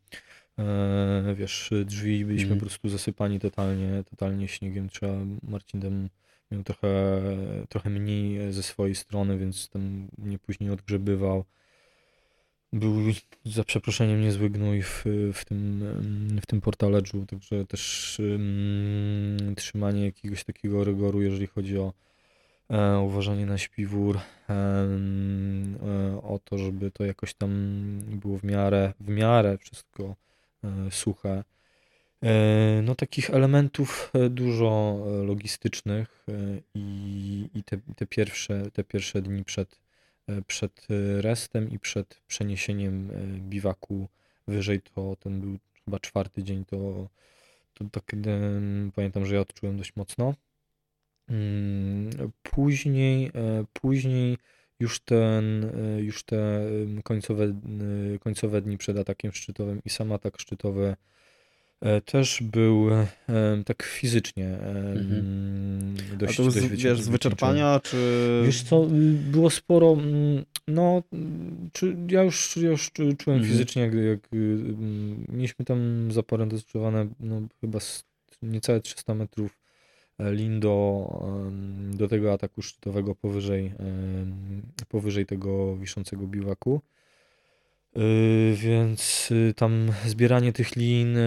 e, wiesz, drzwi, byliśmy Mm. po prostu zasypani totalnie, totalnie śniegiem. Trzeba, Marcin miał trochę, trochę mniej ze swojej strony, więc tam mnie później odgrzebywał. Był za przeproszeniem niezły gnój w, w, tym, w tym portaledżu, także też em, trzymanie jakiegoś takiego rygoru, jeżeli chodzi o e, uważanie na śpiwór, em, e, o to, żeby to jakoś tam było w miarę, w miarę wszystko e, suche. E, No takich elementów e, dużo e, logistycznych i, i te, te, pierwsze, te pierwsze dni przed, przed restem i przed przeniesieniem biwaku wyżej, to ten był chyba czwarty dzień, to, to tak pamiętam, że ja odczułem dość mocno. Mm, Później, później już ten, już te końcowe, końcowe dni przed atakiem szczytowym i sam atak szczytowy też był e, tak fizycznie Mhm. A dość, to dość z, wiesz, z wyczerpania, czy... Wiesz co, y, było sporo, mm, no, czy ja już, ja już czu- czułem Mhm. fizycznie, jak, jak y, mm, mieliśmy tam zaparętowane, no chyba niecałe 300 metrów e, lin do, do tego ataku szczytowego powyżej, powyżej tego wiszącego biwaku. Y, Więc y, tam zbieranie tych lin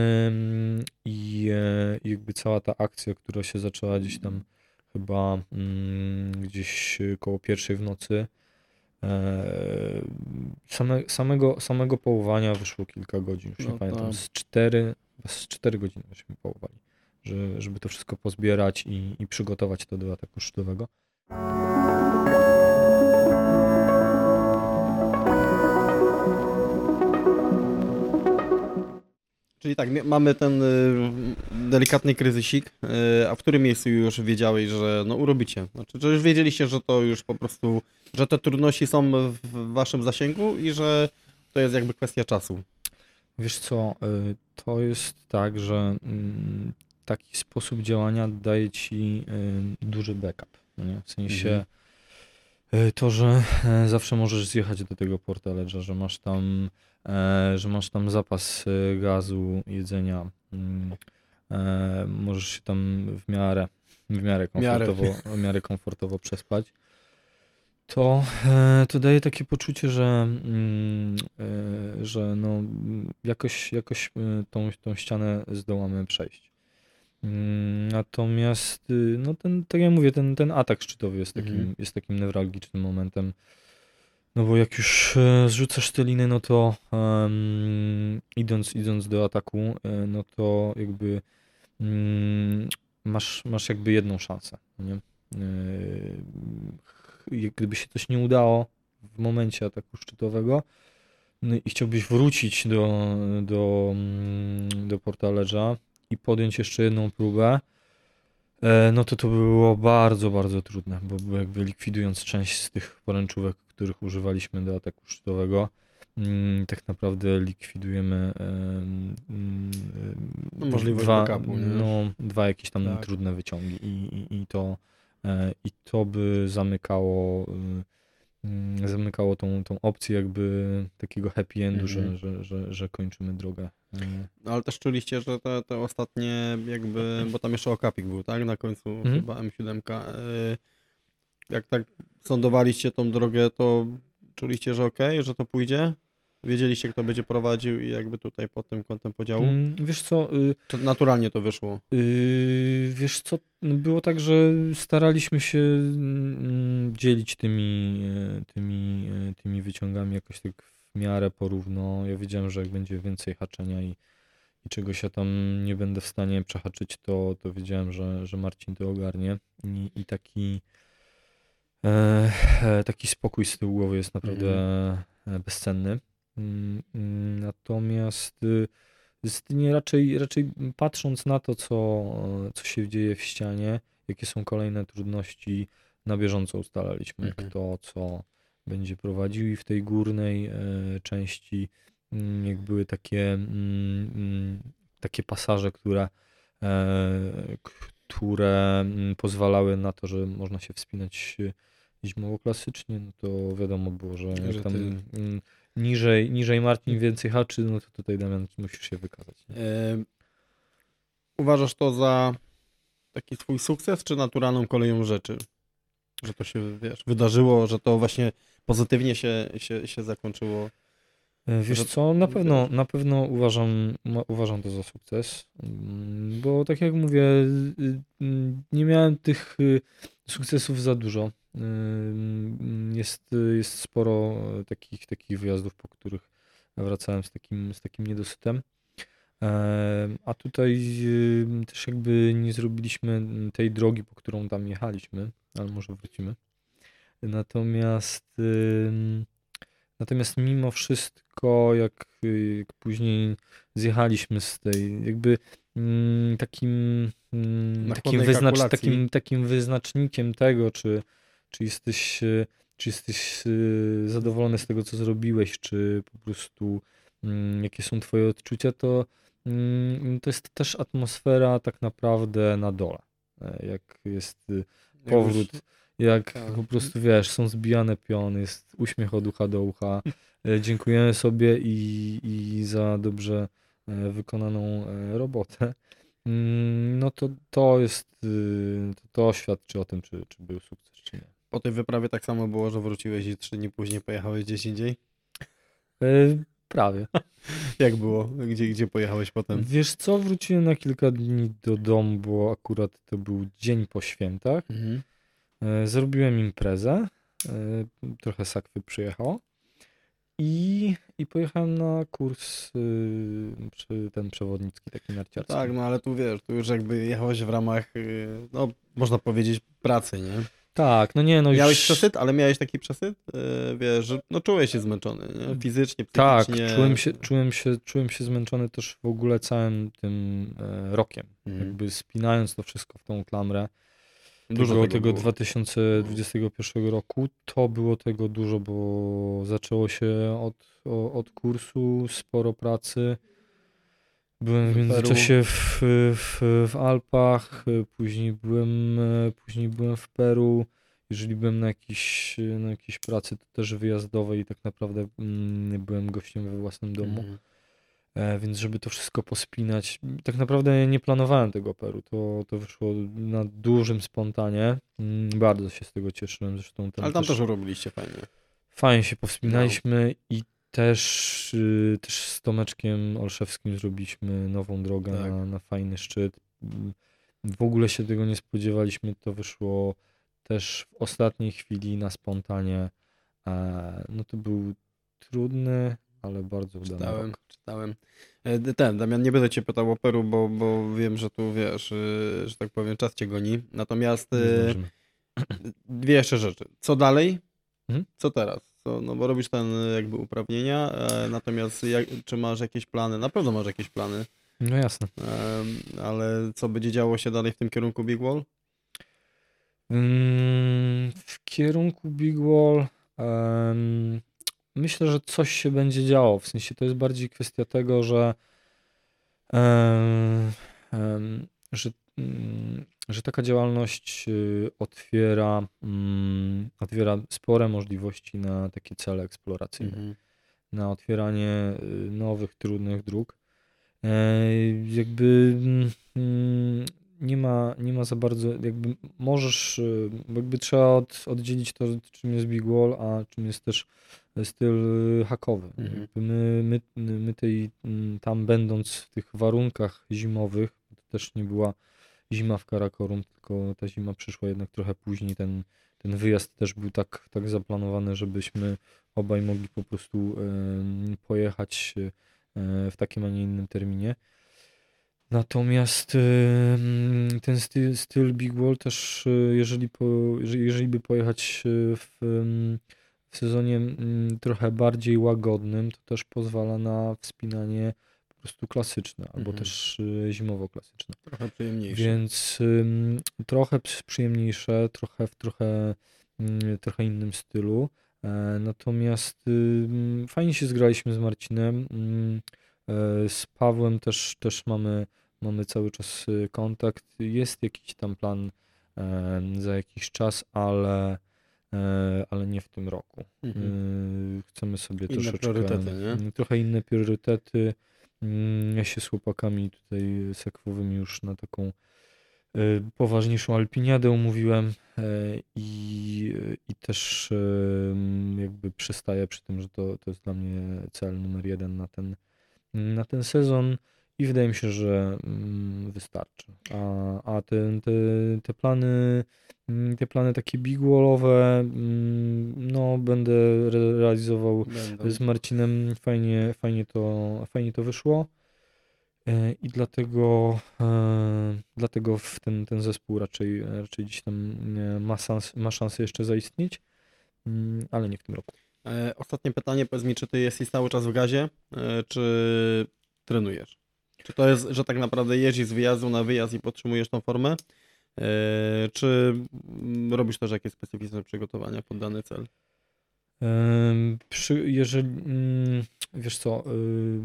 i e, i jakby cała ta akcja, która się zaczęła gdzieś tam chyba mm, gdzieś y, koło pierwszej w nocy. E, same, samego, samego połowania wyszło kilka godzin, już No nie pamiętam, tak. z cztery, z cztery godziny żeśmy połowali, że, żeby to wszystko pozbierać i, i przygotować to do ataku szczytowego. Czyli tak, mamy ten y, delikatny kryzysik, y, a w którym miejscu już wiedziałeś, że no urobicie? Znaczy, że już wiedzieliście, że to już po prostu, że te trudności są w waszym zasięgu i że to jest jakby kwestia czasu. Wiesz co, y, to jest tak, że mm, taki sposób działania daje ci duży backup. No nie? W sensie y, to, że zawsze możesz zjechać do tego portaledża, że masz tam, że masz tam zapas e, gazu, jedzenia, mm, e, możesz się tam w miarę, w miarę komfortowo, w miarę komfortowo przespać. To, e, to daje takie poczucie, że, mm, e, że no, jakoś, jakoś e, tą, tą ścianę zdołamy przejść. Mm, Natomiast, y, no ten, tak jak mówię, ten, ten atak szczytowy jest takim, Mhm. jest takim newralgicznym momentem. No bo jak już e, zrzucasz te liny, no to em, idąc, idąc do ataku, e, no to jakby mm, masz, masz jakby jedną szansę. no Nie? Jak gdyby się coś nie udało w momencie ataku szczytowego no i chciałbyś wrócić do, do, mm, do portalerza i podjąć jeszcze jedną próbę, no to to było bardzo, bardzo trudne, bo jakby likwidując część z tych poręczówek, których używaliśmy do ataku szczytowego, mm, tak naprawdę likwidujemy em, mm, No, możliwość dwa, backupu, nie? no, dwa jakieś tam Tak. trudne wyciągi i, i, i, to, e, i to by zamykało mm, zamykało tą, tą opcję jakby takiego happy endu, Mhm. że, że, że, że kończymy drogę. No, ale też czuliście, że te, te ostatnie jakby, bo tam jeszcze okapik był, tak? Na końcu Mhm. chyba M7. y, Jak tak sądowaliście tą drogę, to czuliście, że okej, że to pójdzie? Wiedzieliście, kto będzie prowadził i jakby tutaj pod tym kątem podziału? Mm, Wiesz co, y, To naturalnie to wyszło. Yy, wiesz co, było tak, że staraliśmy się mm, dzielić tymi, e, tymi, e, tymi wyciągami jakoś tak w miarę porówno. Ja wiedziałem, że jak będzie więcej haczenia i, i czegoś ja tam nie będę w stanie przehaczyć, to, to wiedziałem, że, że Marcin to ogarnie i, i taki, e, e, taki spokój z tyłu głowy jest naprawdę e, bezcenny. Mm, mm, Natomiast y, Zdecydowanie raczej, raczej patrząc na to, co, co się dzieje w ścianie, jakie są kolejne trudności, na bieżąco ustalaliśmy, Mhm. kto co będzie prowadził i w tej górnej e, części mm, jak były takie, mm, mm, takie pasaże, które, e, które pozwalały na to, że można się wspinać e, zimowo klasycznie, no to wiadomo było, że Że tam ty- niżej, niżej Marcin więcej haczy, no to tutaj Damian musisz się wykazać. Uważasz to za taki swój sukces, czy naturalną koleją rzeczy? Że to się, wiesz, wydarzyło, że to właśnie pozytywnie się, się, się zakończyło. E, Wiesz co, na pewno, na pewno uważam, uważam to za sukces, mm, bo tak jak mówię, y, y, nie miałem tych y, sukcesów za dużo. Mm, Jest, jest sporo e, takich, takich wyjazdów, po których wracałem z takim, z takim niedosytem. E, A tutaj też jakby nie zrobiliśmy tej drogi, po którą tam jechaliśmy, ale może wrócimy. Natomiast Natomiast mimo wszystko, jak, jak później zjechaliśmy z tej, jakby mm, takim, mm, takim, wyznacz, takim, takim wyznacznikiem tego, czy, czy jesteś, y, czy jesteś y, zadowolony z tego, co zrobiłeś, czy po prostu mm, jakie są twoje odczucia, to, to jest też atmosfera tak naprawdę na dole. E, Jak jest y, powrót, jak Tak. po prostu wiesz, są zbijane piony, jest uśmiech od ucha do ucha. E, Dziękujemy sobie i, i za dobrze e, wykonaną e, robotę. Mm, No to to jest, y, to, to świadczy o tym, czy, czy był sukces, czy nie. Po tej wyprawie tak samo było, że wróciłeś i trzy dni później pojechałeś gdzieś indziej? Prawie. Jak było? Gdzie, gdzie pojechałeś potem? Wiesz co, wróciłem na kilka dni do domu, bo akurat to był dzień po świętach. Mhm. E, Zrobiłem imprezę, e, trochę sakwy przyjechało i, i pojechałem na kurs y, przy ten przewodnicki taki narciarski. Tak, no ale tu wiesz, tu już jakby jechałeś w ramach, y, no można powiedzieć, pracy, nie? Tak, no nie, no już... Miałeś przesyt, ale miałeś taki przesyt, yy, wiesz, że no czułeś się zmęczony, nie? fizycznie, Tak, psychicznie. czułem się, czułem, się, czułem się zmęczony też w ogóle całym tym e, rokiem. Mhm. Jakby spinając to wszystko w tą klamrę. Dużo tego, tego tego było. 2021 roku, to było tego dużo, bo zaczęło się od, o- od kursu, sporo pracy. Byłem w międzyczasie w, w, w Alpach, później byłem, później byłem w Peru. Jeżeli byłem na jakiejś, na jakiejś pracy, to też wyjazdowej i tak naprawdę mm, byłem gościem we własnym domu. Mhm. E, więc żeby to wszystko pospinać, tak naprawdę nie planowałem tego Peru. To, to wyszło na dużym spontanie. Mm, Bardzo się z tego cieszyłem. Zresztą tam Ale tam też też robiliście fajnie. fajnie się powspinaliśmy i też, y, też z Tomeczkiem Olszewskim zrobiliśmy nową drogę Tak. na, na fajny szczyt. W ogóle się tego nie spodziewaliśmy. To wyszło też w ostatniej chwili na spontanie. E, No to był trudny, ale bardzo udany Czytałem, rok. czytałem. E, Ten, Damian, nie będę cię pytał o Peru, bo, bo wiem, że tu wiesz, y, że tak powiem, czas cię goni. Natomiast zdążymy. dwie jeszcze rzeczy. Co dalej? Mhm. Co teraz? Co, no bo robisz ten jakby uprawnienia, e, natomiast jak, czy masz jakieś plany? Na pewno masz jakieś plany, No jasne. ale co będzie działo się dalej w tym kierunku Big Wall? Mm, W kierunku Big Wall em, myślę, że coś się będzie działo. W sensie to jest bardziej kwestia tego, że, że, mm, że taka działalność y, otwiera, mm, otwiera spore możliwości na takie cele eksploracyjne Mhm. na otwieranie y, nowych, trudnych dróg. E, Jakby mm, nie ma, nie ma za bardzo, jakby możesz, y, jakby trzeba od, oddzielić to, czym jest Big Wall, a czym jest też styl y, hakowy. Mhm. My, my, my tej, mm, tam będąc w tych warunkach zimowych, to też nie była zima w Karakorum, tylko ta zima przyszła jednak trochę później. Ten, ten wyjazd też był tak, tak zaplanowany, żebyśmy obaj mogli po prostu pojechać e, w takim, a nie innym terminie. Natomiast ten styl, styl Big Wall też, e, jeżeli, po, jeżeli, by pojechać e, w, w sezonie mm, trochę bardziej łagodnym, to też pozwala na wspinanie po prostu klasyczne, albo Mhm. też e, zimowo klasyczne. Trochę przyjemniejsze. Więc ym, trochę przy- przyjemniejsze, trochę w trochę, mm, trochę innym stylu. E, natomiast fajnie się zgraliśmy z Marcinem. ym, e, z Pawłem też, też mamy, mamy cały czas y, kontakt. Jest jakiś tam plan za jakiś czas, ale, ale nie w tym roku. Mhm. Y, Chcemy sobie Inne troszeczkę. mm, Trochę inne priorytety. Mm, Ja się z chłopakami tutaj sekwowymi już na taką y, poważniejszą alpiniadę umówiłem e, i, i też e, mm, jakby przystaję przy tym, że to, to jest dla mnie cel numer jeden na ten, na ten sezon i wydaje mi się, że mm, wystarczy. A, a te, te, te plany mm, te plany takie big wallowe, mm, no będę re- realizował Będą. z Marcinem fajnie, fajnie, to, fajnie to wyszło. E, I dlatego, e, dlatego w ten, ten zespół raczej, raczej gdzieś tam ma, szans, ma szansę jeszcze zaistnieć, ale nie w tym roku. E, Ostatnie pytanie, powiedz mi, czy ty jesteś cały czas w gazie, czy trenujesz? Czy to jest, że tak naprawdę jeździsz z wyjazdu na wyjazd i podtrzymujesz tą formę? E, Czy robisz też jakieś specyficzne przygotowania pod dany cel? Przy, jeżeli, mm, wiesz co, y,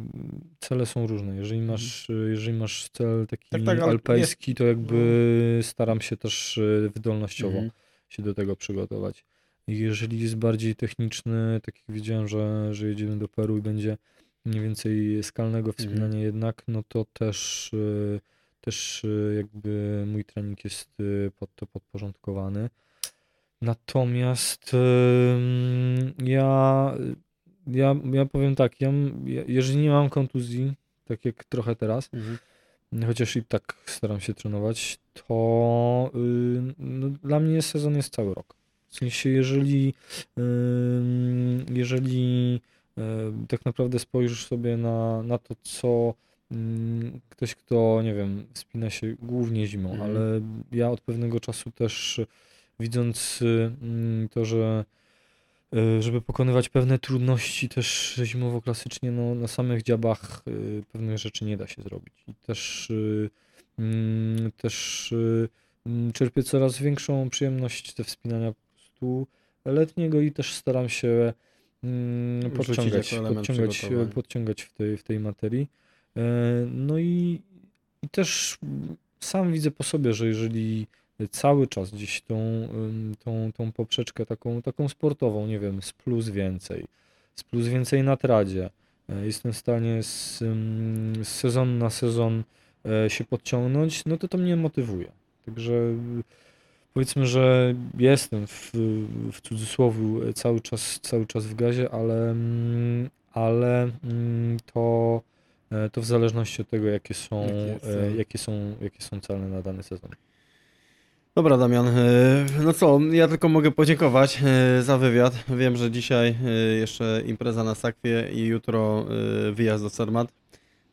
cele są różne. Jeżeli masz, y, jeżeli masz cel taki Tak, tak, alpejski, to jakby staram się też y, wydolnościowo Mhm. się do tego przygotować. Jeżeli jest bardziej techniczny, tak jak wiedziałem, że, że jedziemy do Peru i będzie mniej więcej skalnego wspinania jednak, no to też, y, też y, jakby mój trening jest y, pod to podporządkowany. Natomiast ja, ja, ja powiem tak, ja, jeżeli nie mam kontuzji, tak jak trochę teraz, Mhm. chociaż i tak staram się trenować, to no, dla mnie sezon jest cały rok. W sensie, jeżeli, jeżeli tak naprawdę spojrzysz sobie na, na to, co ym, ktoś, kto, nie wiem, wspina się głównie zimą, Mhm. ale ja od pewnego czasu też widząc mm, to, że y, żeby pokonywać pewne trudności też zimowo klasycznie, no na samych dziabach y, pewnych rzeczy nie da się zrobić. I też, y, mm, też mm, czerpię coraz większą przyjemność ze wspinania po prostu letniego i też staram się mm, podciągać, podciągać, podciągać w tej, w tej materii. E, No i, i też sam widzę po sobie, że jeżeli cały czas gdzieś tą, tą, tą poprzeczkę taką, taką sportową, nie wiem, z plus więcej, z plus więcej na tradzie, e, jestem w stanie z, z sezonu na sezon e, się podciągnąć, no to to mnie motywuje. Także powiedzmy, że jestem w, w cudzysłowie cały czas, cały czas w gazie, ale, mm, ale mm, to, e, to w zależności od tego, jakie są, e, cel. jakie są, jakie są cele na dany sezon. Dobra, Damian. e, No co, ja tylko mogę podziękować za wywiad. Wiem, że dzisiaj jeszcze impreza na Sakwie i jutro wyjazd do Cermat.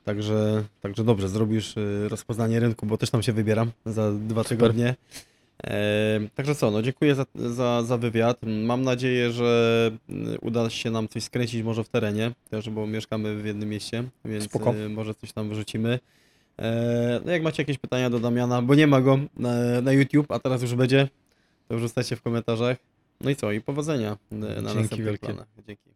Także, także dobrze, zrobisz rozpoznanie rynku, bo też tam się wybieram za dwa Super. tygodnie. Także co, no dziękuję za, za, za wywiad. Mam nadzieję, że mm, uda się nam coś skręcić może w terenie, też bo mieszkamy w jednym mieście, więc Spoko. e, może coś tam wyrzucimy. E, No jak macie jakieś pytania do Damiana, bo nie ma go na, na YouTube, a teraz już będzie, to wrzucajcie w komentarzach. No i co, i powodzenia e, na Dzięki następnych wielkie. planach. Dzięki.